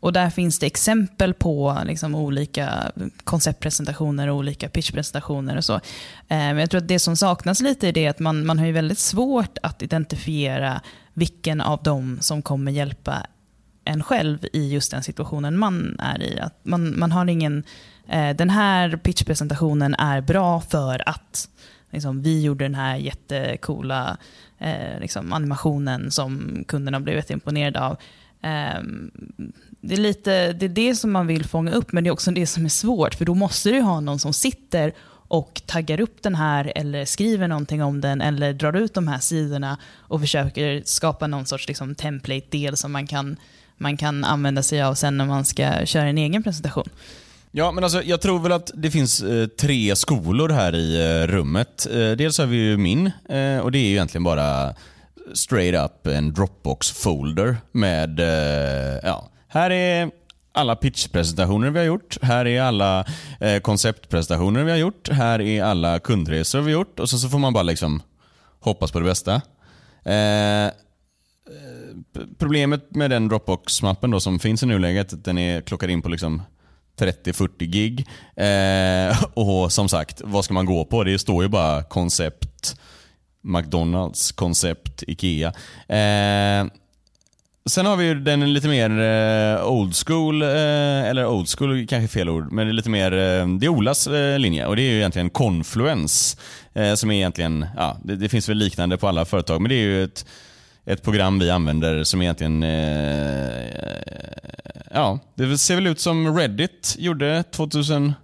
[SPEAKER 2] och där finns det exempel på liksom olika konceptpresentationer och olika pitchpresentationer och så. Ehm, men jag tror att det som saknas lite är det att man, man har ju väldigt svårt att identifiera vilken av dem som kommer hjälpa en själv i just den situationen man är i. Att man, man har ingen, Eh, den här pitchpresentationen är bra för att liksom, vi gjorde den här jättekola eh, liksom, animationen som kunderna blev jätteimponerade av. Eh, det, är lite, det är det som man vill fånga upp, men det är också det som är svårt, för då måste du ha någon som sitter och taggar upp den här eller skriver någonting om den eller drar ut de här sidorna och försöker skapa någon sorts liksom, template-del som man kan, man kan använda sig av sen när man ska köra en egen presentation.
[SPEAKER 1] Ja, men alltså, jag tror väl att det finns eh, tre skolor här i eh, rummet. Eh, dels har vi ju min eh, och det är ju egentligen bara straight up en Dropbox-folder med, eh, ja, här är alla pitchpresentationer vi har gjort. Här är alla eh, konceptpresentationer vi har gjort. Här är alla kundresor vi har gjort. Och så, så får man bara liksom hoppas på det bästa. Eh, problemet med den Dropbox-mappen då som finns i nuläget, att den är klockad in på liksom 30-40 gig. Eh, och som sagt, vad ska man gå på? Det står ju bara koncept McDonalds, koncept IKEA. Eh, sen har vi ju den lite mer eh, old school, eh, eller old school är kanske fel ord, men det är lite mer, eh, det är Olas eh, linje och det är ju egentligen Confluence. Eh, som är egentligen, ja, det, det finns väl liknande på alla företag, men det är ju ett ett program vi använder som egentligen... Eh, ja, det ser väl ut som Reddit gjorde 2001.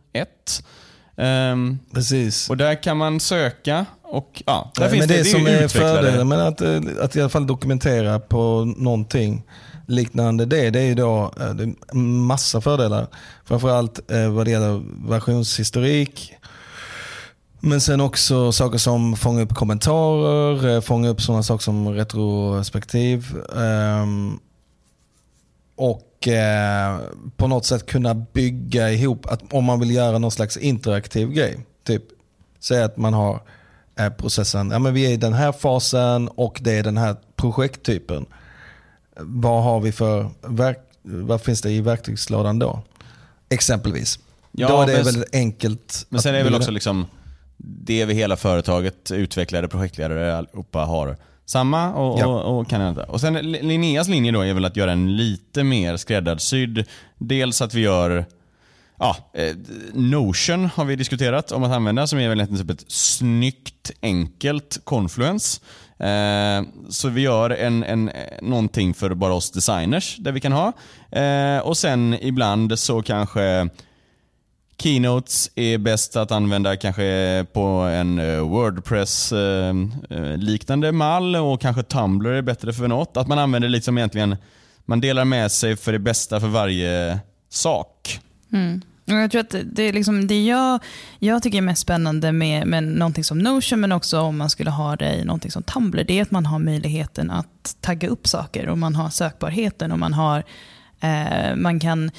[SPEAKER 1] Ehm,
[SPEAKER 3] Precis.
[SPEAKER 1] och där kan man söka och ja, där
[SPEAKER 3] Ja,
[SPEAKER 1] finns
[SPEAKER 3] men
[SPEAKER 1] det,
[SPEAKER 3] det, som
[SPEAKER 1] är
[SPEAKER 3] fördelen med att, eh, att i alla fall dokumentera på någonting liknande det, det är ju då eh, det är massa fördelar. Framförallt eh, vad det gäller versionshistorik. Men sen också saker som fånga upp kommentarer, eh, fånga upp sådana saker som retrospektiv. ehm, och eh, på något sätt kunna bygga ihop, att om man vill göra någon slags interaktiv grej. Typ, säg att man har eh, processen, ja men vi är i den här fasen och det är den här projekttypen. Vad har vi för, vad finns det i verktygslådan då? Exempelvis.
[SPEAKER 1] Ja,
[SPEAKER 3] då är det
[SPEAKER 1] men-
[SPEAKER 3] väldigt enkelt.
[SPEAKER 1] Men sen är det väl också liksom det vi hela företaget, utvecklare, projektledare allihopa har samma och,
[SPEAKER 3] Ja.
[SPEAKER 1] och, och kan ändra. Och sen Linneas linje då är väl att göra en lite mer skräddarsydd. Dels att vi gör Ja, eh, Notion har vi diskuterat om att använda som är väl egentligen typ ett snyggt, enkelt Confluence. Eh, så vi gör en, en, någonting för bara oss designers där vi kan ha. Eh, och sen ibland så kanske Keynotes är bäst att använda kanske på en eh, Wordpress-liknande eh, eh, mall och kanske Tumblr är bättre för något. Att man använder liksom egentligen, man delar med sig för det bästa för varje sak.
[SPEAKER 2] Mm. Jag tror att det- är liksom, det jag, jag tycker är mest spännande med, med någonting som Notion, men också om man skulle ha det i någonting som Tumblr, det är att man har möjligheten att tagga upp saker och man har sökbarheten och man har, eh, man kan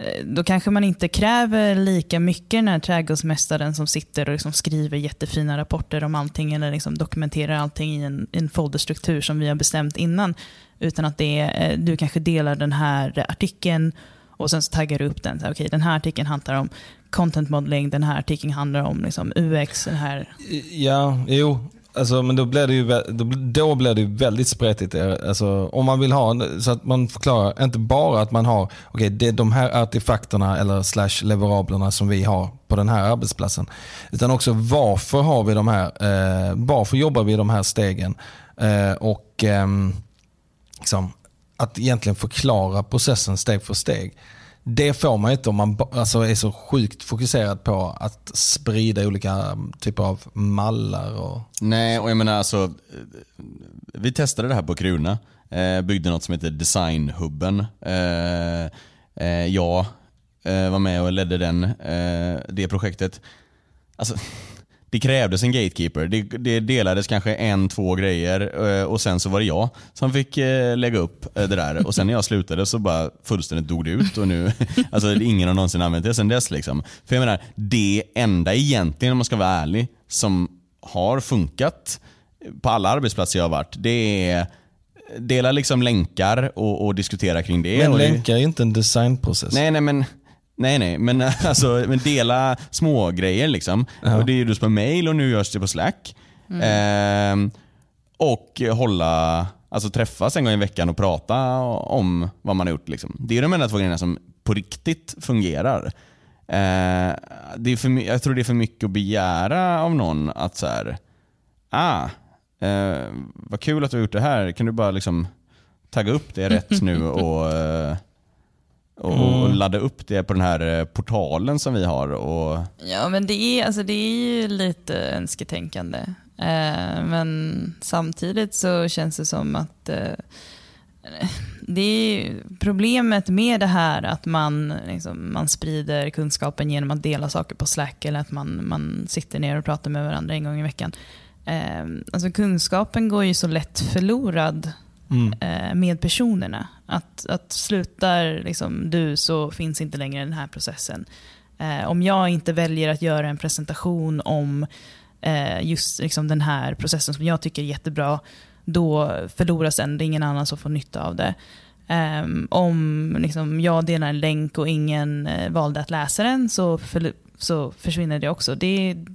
[SPEAKER 2] Eh, då kanske man inte kräver lika mycket den här trädgårdsmästaren som sitter och liksom skriver jättefina rapporter om allting eller liksom dokumenterar allting i en, en folderstruktur som vi har bestämt innan. Utan att det är, eh, du kanske delar den här artikeln och sen så taggar du upp den. Så här, den här artikeln handlar om content modeling, den här artikeln handlar om liksom UX, den här...
[SPEAKER 3] Ja, jo. Alltså, men då blir det ju, då, då blir det ju väldigt spretigt. Eh, alltså, om man vill ha, så att man förklarar, inte bara att man har, okej det är de här artefakterna eller slash leverablerna som vi har på den här arbetsplatsen. Utan också varför har vi de här, eh, varför jobbar vi i de här stegen? Eh, och eh, liksom, att egentligen förklara processen steg för steg. Det får man inte om man alltså är så sjukt fokuserad på att sprida olika mm, typer av mallar. Och,
[SPEAKER 1] Nej, och jag menar alltså, eh, vi testade det här på Kruna. Eh, byggde något som heter Designhubben. Eh, eh, jag eh, var med och ledde den, eh, det projektet. Alltså, det krävdes en gatekeeper. Det, det delades kanske en, två grejer eh, och sen så var det jag som fick eh, lägga upp eh, det där. Och sen när jag slutade så bara fullständigt dog det ut och nu, alltså ingen har någonsin använt det sen dess. Liksom. För jag menar, det enda egentligen om man ska vara ärlig som har funkat på alla arbetsplatser jag har varit, det är dela liksom länkar och, och diskutera kring det.
[SPEAKER 3] men länkar är inte en designprocess.
[SPEAKER 1] Nej, nej men Nej, nej, men alltså men dela små grejer liksom. Och det gjordes på mail och nu görs det på Slack. Ehm, och hålla, alltså träffas en gång i veckan och prata om vad man har gjort. Liksom. Det är de enda två grejerna som på riktigt fungerar. Eh, det är för, jag tror det är för mycket att begära av någon att så här, ah, eh, vad kul att du har gjort det här. Kan du bara liksom tagga upp det rätt nu och eh, och, och ladda upp det på den här eh, portalen som vi har. Och,
[SPEAKER 2] Ja, men det är, alltså, det är ju lite önsketänkande. Eh, men samtidigt så känns det som att eh, det är problemet med det här att man, liksom, man sprider kunskapen genom att dela saker på Slack eller att man, man sitter ner och pratar med varandra en gång i veckan. Eh, alltså kunskapen går ju så lätt förlorad
[SPEAKER 3] Mm.
[SPEAKER 2] eh, med personerna. Att, att slutar liksom, du så finns inte längre den här processen. Eh, om jag inte väljer att göra en presentation om eh, just liksom, den här processen som jag tycker är jättebra, då förloras den. Det är ingen annan som får nytta av det. Ehm, om liksom, jag delar en länk och ingen eh, valde att läsa den så, för, så försvinner det också. Det är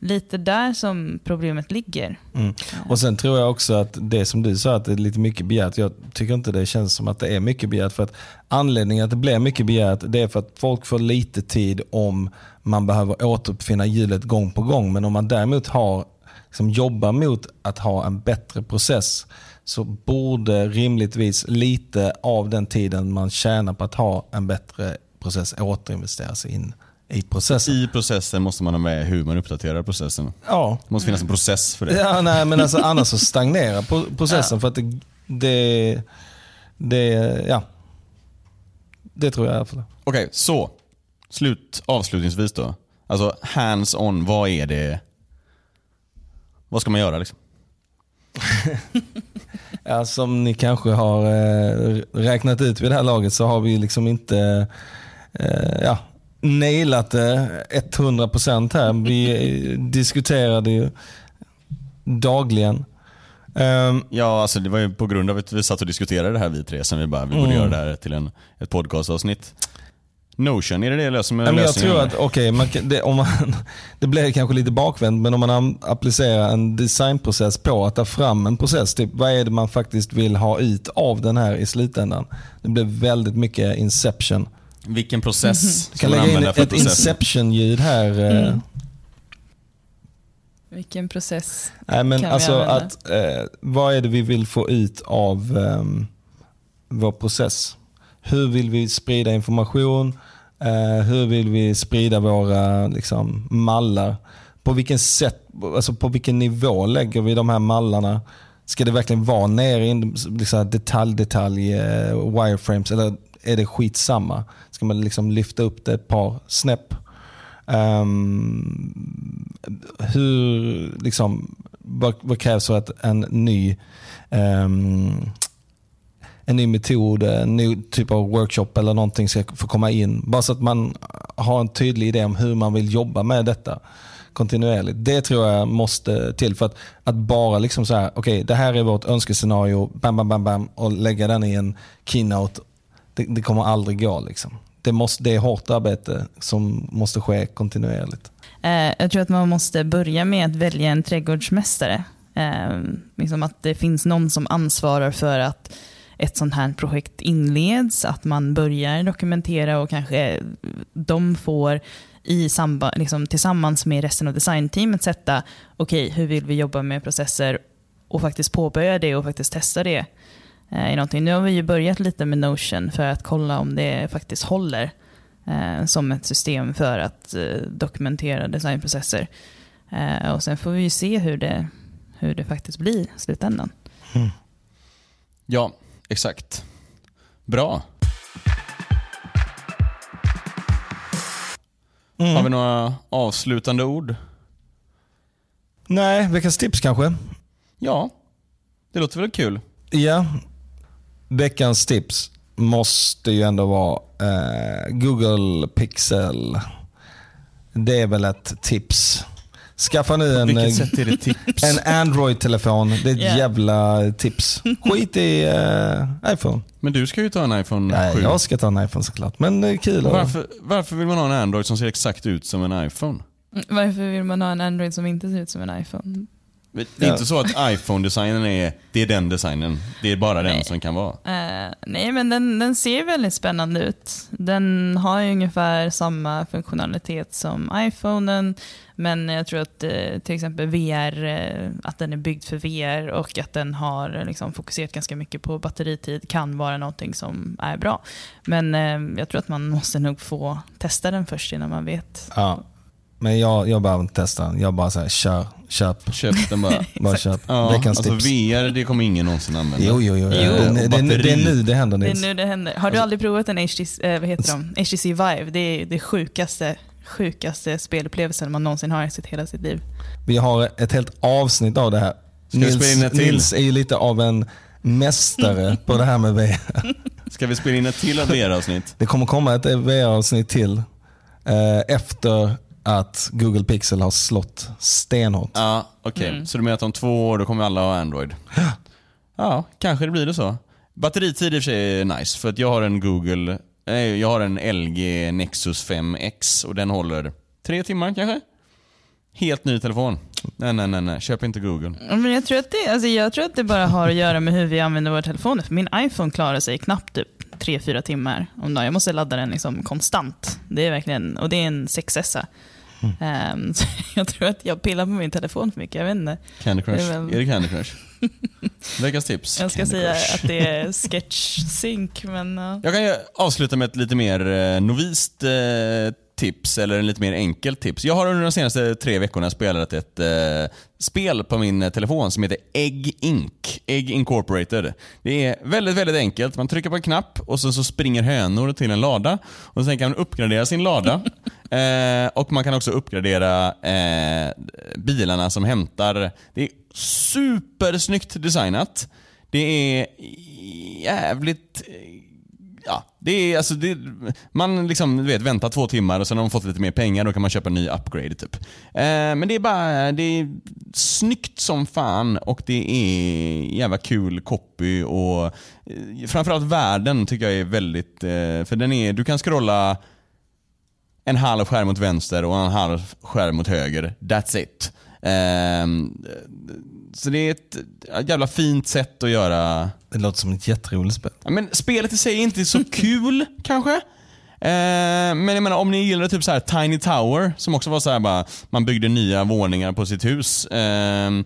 [SPEAKER 2] lite där som problemet ligger.
[SPEAKER 3] Mm. Och Sen tror jag också att det som du sa, att det är lite mycket begärt. Jag tycker inte det känns som att det är mycket begärt. För att anledningen att det blir mycket begärt, det är för att folk får lite tid om man behöver återuppfinna hjulet gång på gång. Men om man däremot har, liksom jobbar mot att ha en bättre process, så borde rimligtvis lite av den tiden man tjänar på att ha en bättre process återinvesteras in I processen.
[SPEAKER 1] I processen måste man ha med hur man uppdaterar processen.
[SPEAKER 3] Ja,
[SPEAKER 1] Det måste finnas en process för det.
[SPEAKER 3] ja nej, men alltså, annars så stagnerar pro- processen för att det, det, det, ja. Det tror jag i alla fall.
[SPEAKER 1] Okej, så. Slut, avslutningsvis då. Alltså hands-on, vad är det? Vad ska man göra liksom?
[SPEAKER 3] Ja, som ni kanske har eh, räknat ut vid det här laget så har vi liksom inte eh, ja, nailat det 100% här. Vi diskuterade ju dagligen. Ehm,
[SPEAKER 1] Ja, alltså det var ju på grund av att vi satt och diskuterade det här vi tre som vi bara, vi borde
[SPEAKER 3] Mm.
[SPEAKER 1] göra det här till en, ett podcastavsnitt. Notion, är det det som är
[SPEAKER 3] men jag
[SPEAKER 1] lösningen?
[SPEAKER 3] tror att, okej, kan- det, om man, det blir kanske lite bakvänt, men om man applicerar en designprocess på att ta fram en process, typ, vad är det man faktiskt vill ha ut av den här i slutändan? Det blir väldigt mycket inception.
[SPEAKER 1] Vilken process
[SPEAKER 3] Jag
[SPEAKER 1] ska
[SPEAKER 3] kan
[SPEAKER 1] man använda för
[SPEAKER 3] ett
[SPEAKER 1] processen?
[SPEAKER 3] inception-ljud här. eh.
[SPEAKER 2] Mm. Vilken process.
[SPEAKER 3] Nej, men
[SPEAKER 2] kan vi
[SPEAKER 3] alltså
[SPEAKER 2] använda?
[SPEAKER 3] att, eh, vad är det vi vill få ut av ehm, vår process? Hur vill vi sprida information? Eh, hur vill vi sprida våra liksom, mallar? På vilken, sätt, alltså på vilken nivå lägger vi de här mallarna? Ska det verkligen vara nere i liksom, detalj, detalj eh, wireframes eller är det skitsamma? Ska man liksom lyfta upp det ett par snäpp? Um, hur, liksom, vad, vad krävs för att en ny, um, en ny metod, en ny typ av workshop eller någonting ska få komma in? Bara så att man har en tydlig idé om hur man vill jobba med detta kontinuerligt. Det tror jag måste till. För att, att bara liksom så här, okej det här är vårt önskescenario, bam, bam, bam, bam, och lägga den i en keynote, det, det kommer aldrig gå. Liksom. Det, måste, det är hårt arbete som måste ske kontinuerligt.
[SPEAKER 2] Eh, jag tror att man måste börja med att välja en trädgårdsmästare. Eh, liksom att det finns någon som ansvarar för att ett sånt här projekt inleds, att man börjar dokumentera och kanske de får i samba, liksom, tillsammans med resten av designteamet sätta, okej, hur vill vi jobba med processer och faktiskt påbörja det och faktiskt testa det. Eh, i någonting. Nu har vi ju börjat lite med Notion för att kolla om det faktiskt håller eh, som ett system för att eh, dokumentera designprocesser. Eh, och sen får vi ju se hur det, hur det faktiskt blir i slutändan.
[SPEAKER 1] Ja, exakt. Bra.
[SPEAKER 3] Mm.
[SPEAKER 1] Har vi några avslutande ord?
[SPEAKER 3] Nej, veckans tips kanske?
[SPEAKER 1] Ja, det låter väl kul.
[SPEAKER 3] Ja, veckans tips måste ju ändå vara eh, Google Pixel. Det är väl ett tips. Skaffa nu en, eh, en Android-telefon. Det är ett
[SPEAKER 2] Ja.
[SPEAKER 3] jävla tips. Skit i eh, iPhone.
[SPEAKER 1] Men du ska ju ta en iPhone
[SPEAKER 3] Nej,
[SPEAKER 1] 7.
[SPEAKER 3] jag ska ta en iPhone såklart. Men det är kul.
[SPEAKER 1] Varför, varför vill man ha en Android som ser exakt ut som en iPhone?
[SPEAKER 2] Varför vill man ha en Android som inte ser ut som en iPhone?
[SPEAKER 1] Det är
[SPEAKER 3] Ja.
[SPEAKER 1] inte så att iPhone-designen är, det är den designen. Det är bara den
[SPEAKER 2] Nej.
[SPEAKER 1] som kan vara.
[SPEAKER 2] Eh, nej, men den, den ser väldigt spännande ut. Den har ju ungefär samma funktionalitet som iPhonen, men jag tror att eh, till exempel VR, eh, att den är byggd för VR och att den har liksom, fokuserat ganska mycket på batteritid kan vara någonting som är bra. Men jag tror att man måste nog få testa den först innan man vet.
[SPEAKER 3] Ja. Men jag, jag behöver inte testa den. Jag bara säger kör, köp.
[SPEAKER 1] Köp den bara.
[SPEAKER 3] Bara köp.
[SPEAKER 1] Ja,
[SPEAKER 3] Veckans
[SPEAKER 1] alltså
[SPEAKER 3] tips.
[SPEAKER 1] VR, det kommer ingen någonsin använda.
[SPEAKER 3] Jo, jo, jo.
[SPEAKER 2] Jo.
[SPEAKER 3] Det, det, det, är nu det händer
[SPEAKER 2] Det är
[SPEAKER 3] Nils.
[SPEAKER 2] nu det händer. Har du aldrig provat en HTC, eh, vad heter de? HTC Vive? Det är det sjukaste, sjukaste spelupplevelsen man någonsin har i sitt hela sitt liv.
[SPEAKER 3] Vi har ett helt avsnitt av det här.
[SPEAKER 1] Ska vi spela in
[SPEAKER 3] Nils,
[SPEAKER 1] ett till?
[SPEAKER 3] Nils är ju lite av en mästare på det här med VR.
[SPEAKER 1] Ska vi spela in ett till VR-avsnitt?
[SPEAKER 3] Det kommer komma ett VR-avsnitt till eh, efter att Google Pixel har slått stenhårt.
[SPEAKER 1] Ja, okej.
[SPEAKER 2] Mm.
[SPEAKER 1] Så du menar att om två år då kommer alla ha Android? Ja, kanske det blir det så. Batteritid i och för sig är nice, för att jag har en Google, nej, jag har en LG Nexus 5X och den håller tre timmar kanske? Helt ny telefon. Nej, nej, nej, nej. köp inte Google.
[SPEAKER 2] Men jag, tror att det, alltså jag tror att det bara har att göra med hur vi använder våra telefoner. För min iPhone klarar sig knappt typ 3-4 timmar om dagen. Jag måste ladda den liksom konstant. Det är verkligen, och det är en 6S. Ehm, så jag tror att jag pillar på min telefon för mycket. Jag vet inte.
[SPEAKER 1] Candy Crush.
[SPEAKER 2] Är väl-
[SPEAKER 1] Är det Candy Crush? Veckans tips.
[SPEAKER 2] Jag ska
[SPEAKER 1] Candy
[SPEAKER 2] säga
[SPEAKER 1] Crush.
[SPEAKER 2] att det är sketch sync, men ja.
[SPEAKER 1] Jag kan avsluta med ett lite mer eh, novist eh, tips, eller en lite mer enkelt tips. Jag har under de senaste tre veckorna spelat ett eh, spel på min eh, telefon som heter Egg Inc. Egg Incorporated. Det är väldigt, väldigt enkelt. Man trycker på en knapp och så, så springer hönor till en lada. Och Sen kan man uppgradera sin lada. eh, och Man kan också uppgradera eh, bilarna som hämtar. Det är supersnyggt designat. Det är jävligt ja, det är alltså, det, man liksom, du vet, väntar två timmar och sen har man fått lite mer pengar då kan man köpa en ny upgrade typ. Eh, men det är bara, det är snyggt som fan och det är jävla kul copy och eh, framförallt världen tycker jag är väldigt, eh, för den är, du kan scrolla en halv skärm mot vänster och en halv skärm mot höger. That's it. Eh, så det är ett jävla fint sätt att göra...
[SPEAKER 3] Det låter som ett jätteroligt spel.
[SPEAKER 1] men spelet i sig är inte så kul kanske. Uh, men jag menar om ni gillar typ så här Tiny Tower som också var så här bara, man byggde nya våningar på sitt hus. Uh,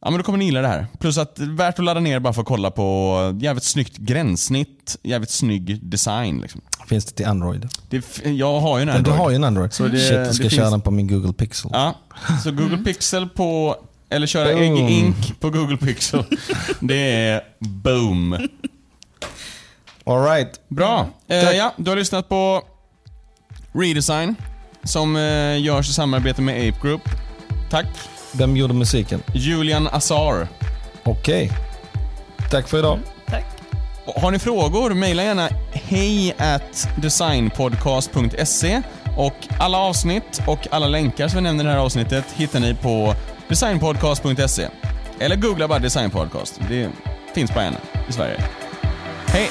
[SPEAKER 1] Ja men då kommer ni gilla det här. Plus att det är värt att ladda ner bara för att kolla på jävligt snyggt gränssnitt, jävligt snygg design. Liksom.
[SPEAKER 3] Finns det till Android?
[SPEAKER 1] Det, jag har ju en Android.
[SPEAKER 3] Du har ju en Android.
[SPEAKER 1] Så det,
[SPEAKER 3] Shit, jag ska
[SPEAKER 1] det
[SPEAKER 3] köra
[SPEAKER 1] finns-
[SPEAKER 3] den på min Google Pixel.
[SPEAKER 1] Ja, så Google Pixel på, eller köra
[SPEAKER 3] Boom.
[SPEAKER 1] Egg Ink på Google Pixel. Det är boom.
[SPEAKER 3] All right.
[SPEAKER 1] Bra. Eh,
[SPEAKER 3] Tack.
[SPEAKER 1] ja, du har lyssnat på Redesign som eh, görs i samarbete med Ape Group. Tack.
[SPEAKER 3] Vem gjorde musiken?
[SPEAKER 1] Julian Azar.
[SPEAKER 3] Okej. Tack för idag.
[SPEAKER 2] Tack.
[SPEAKER 1] Och Har ni frågor, mejla gärna hej at designpodcast.se och alla avsnitt och alla länkar som vi nämner i det här avsnittet hittar ni på designpodcast.se. Eller googla bara designpodcast. Det finns bara en i Sverige. Hej!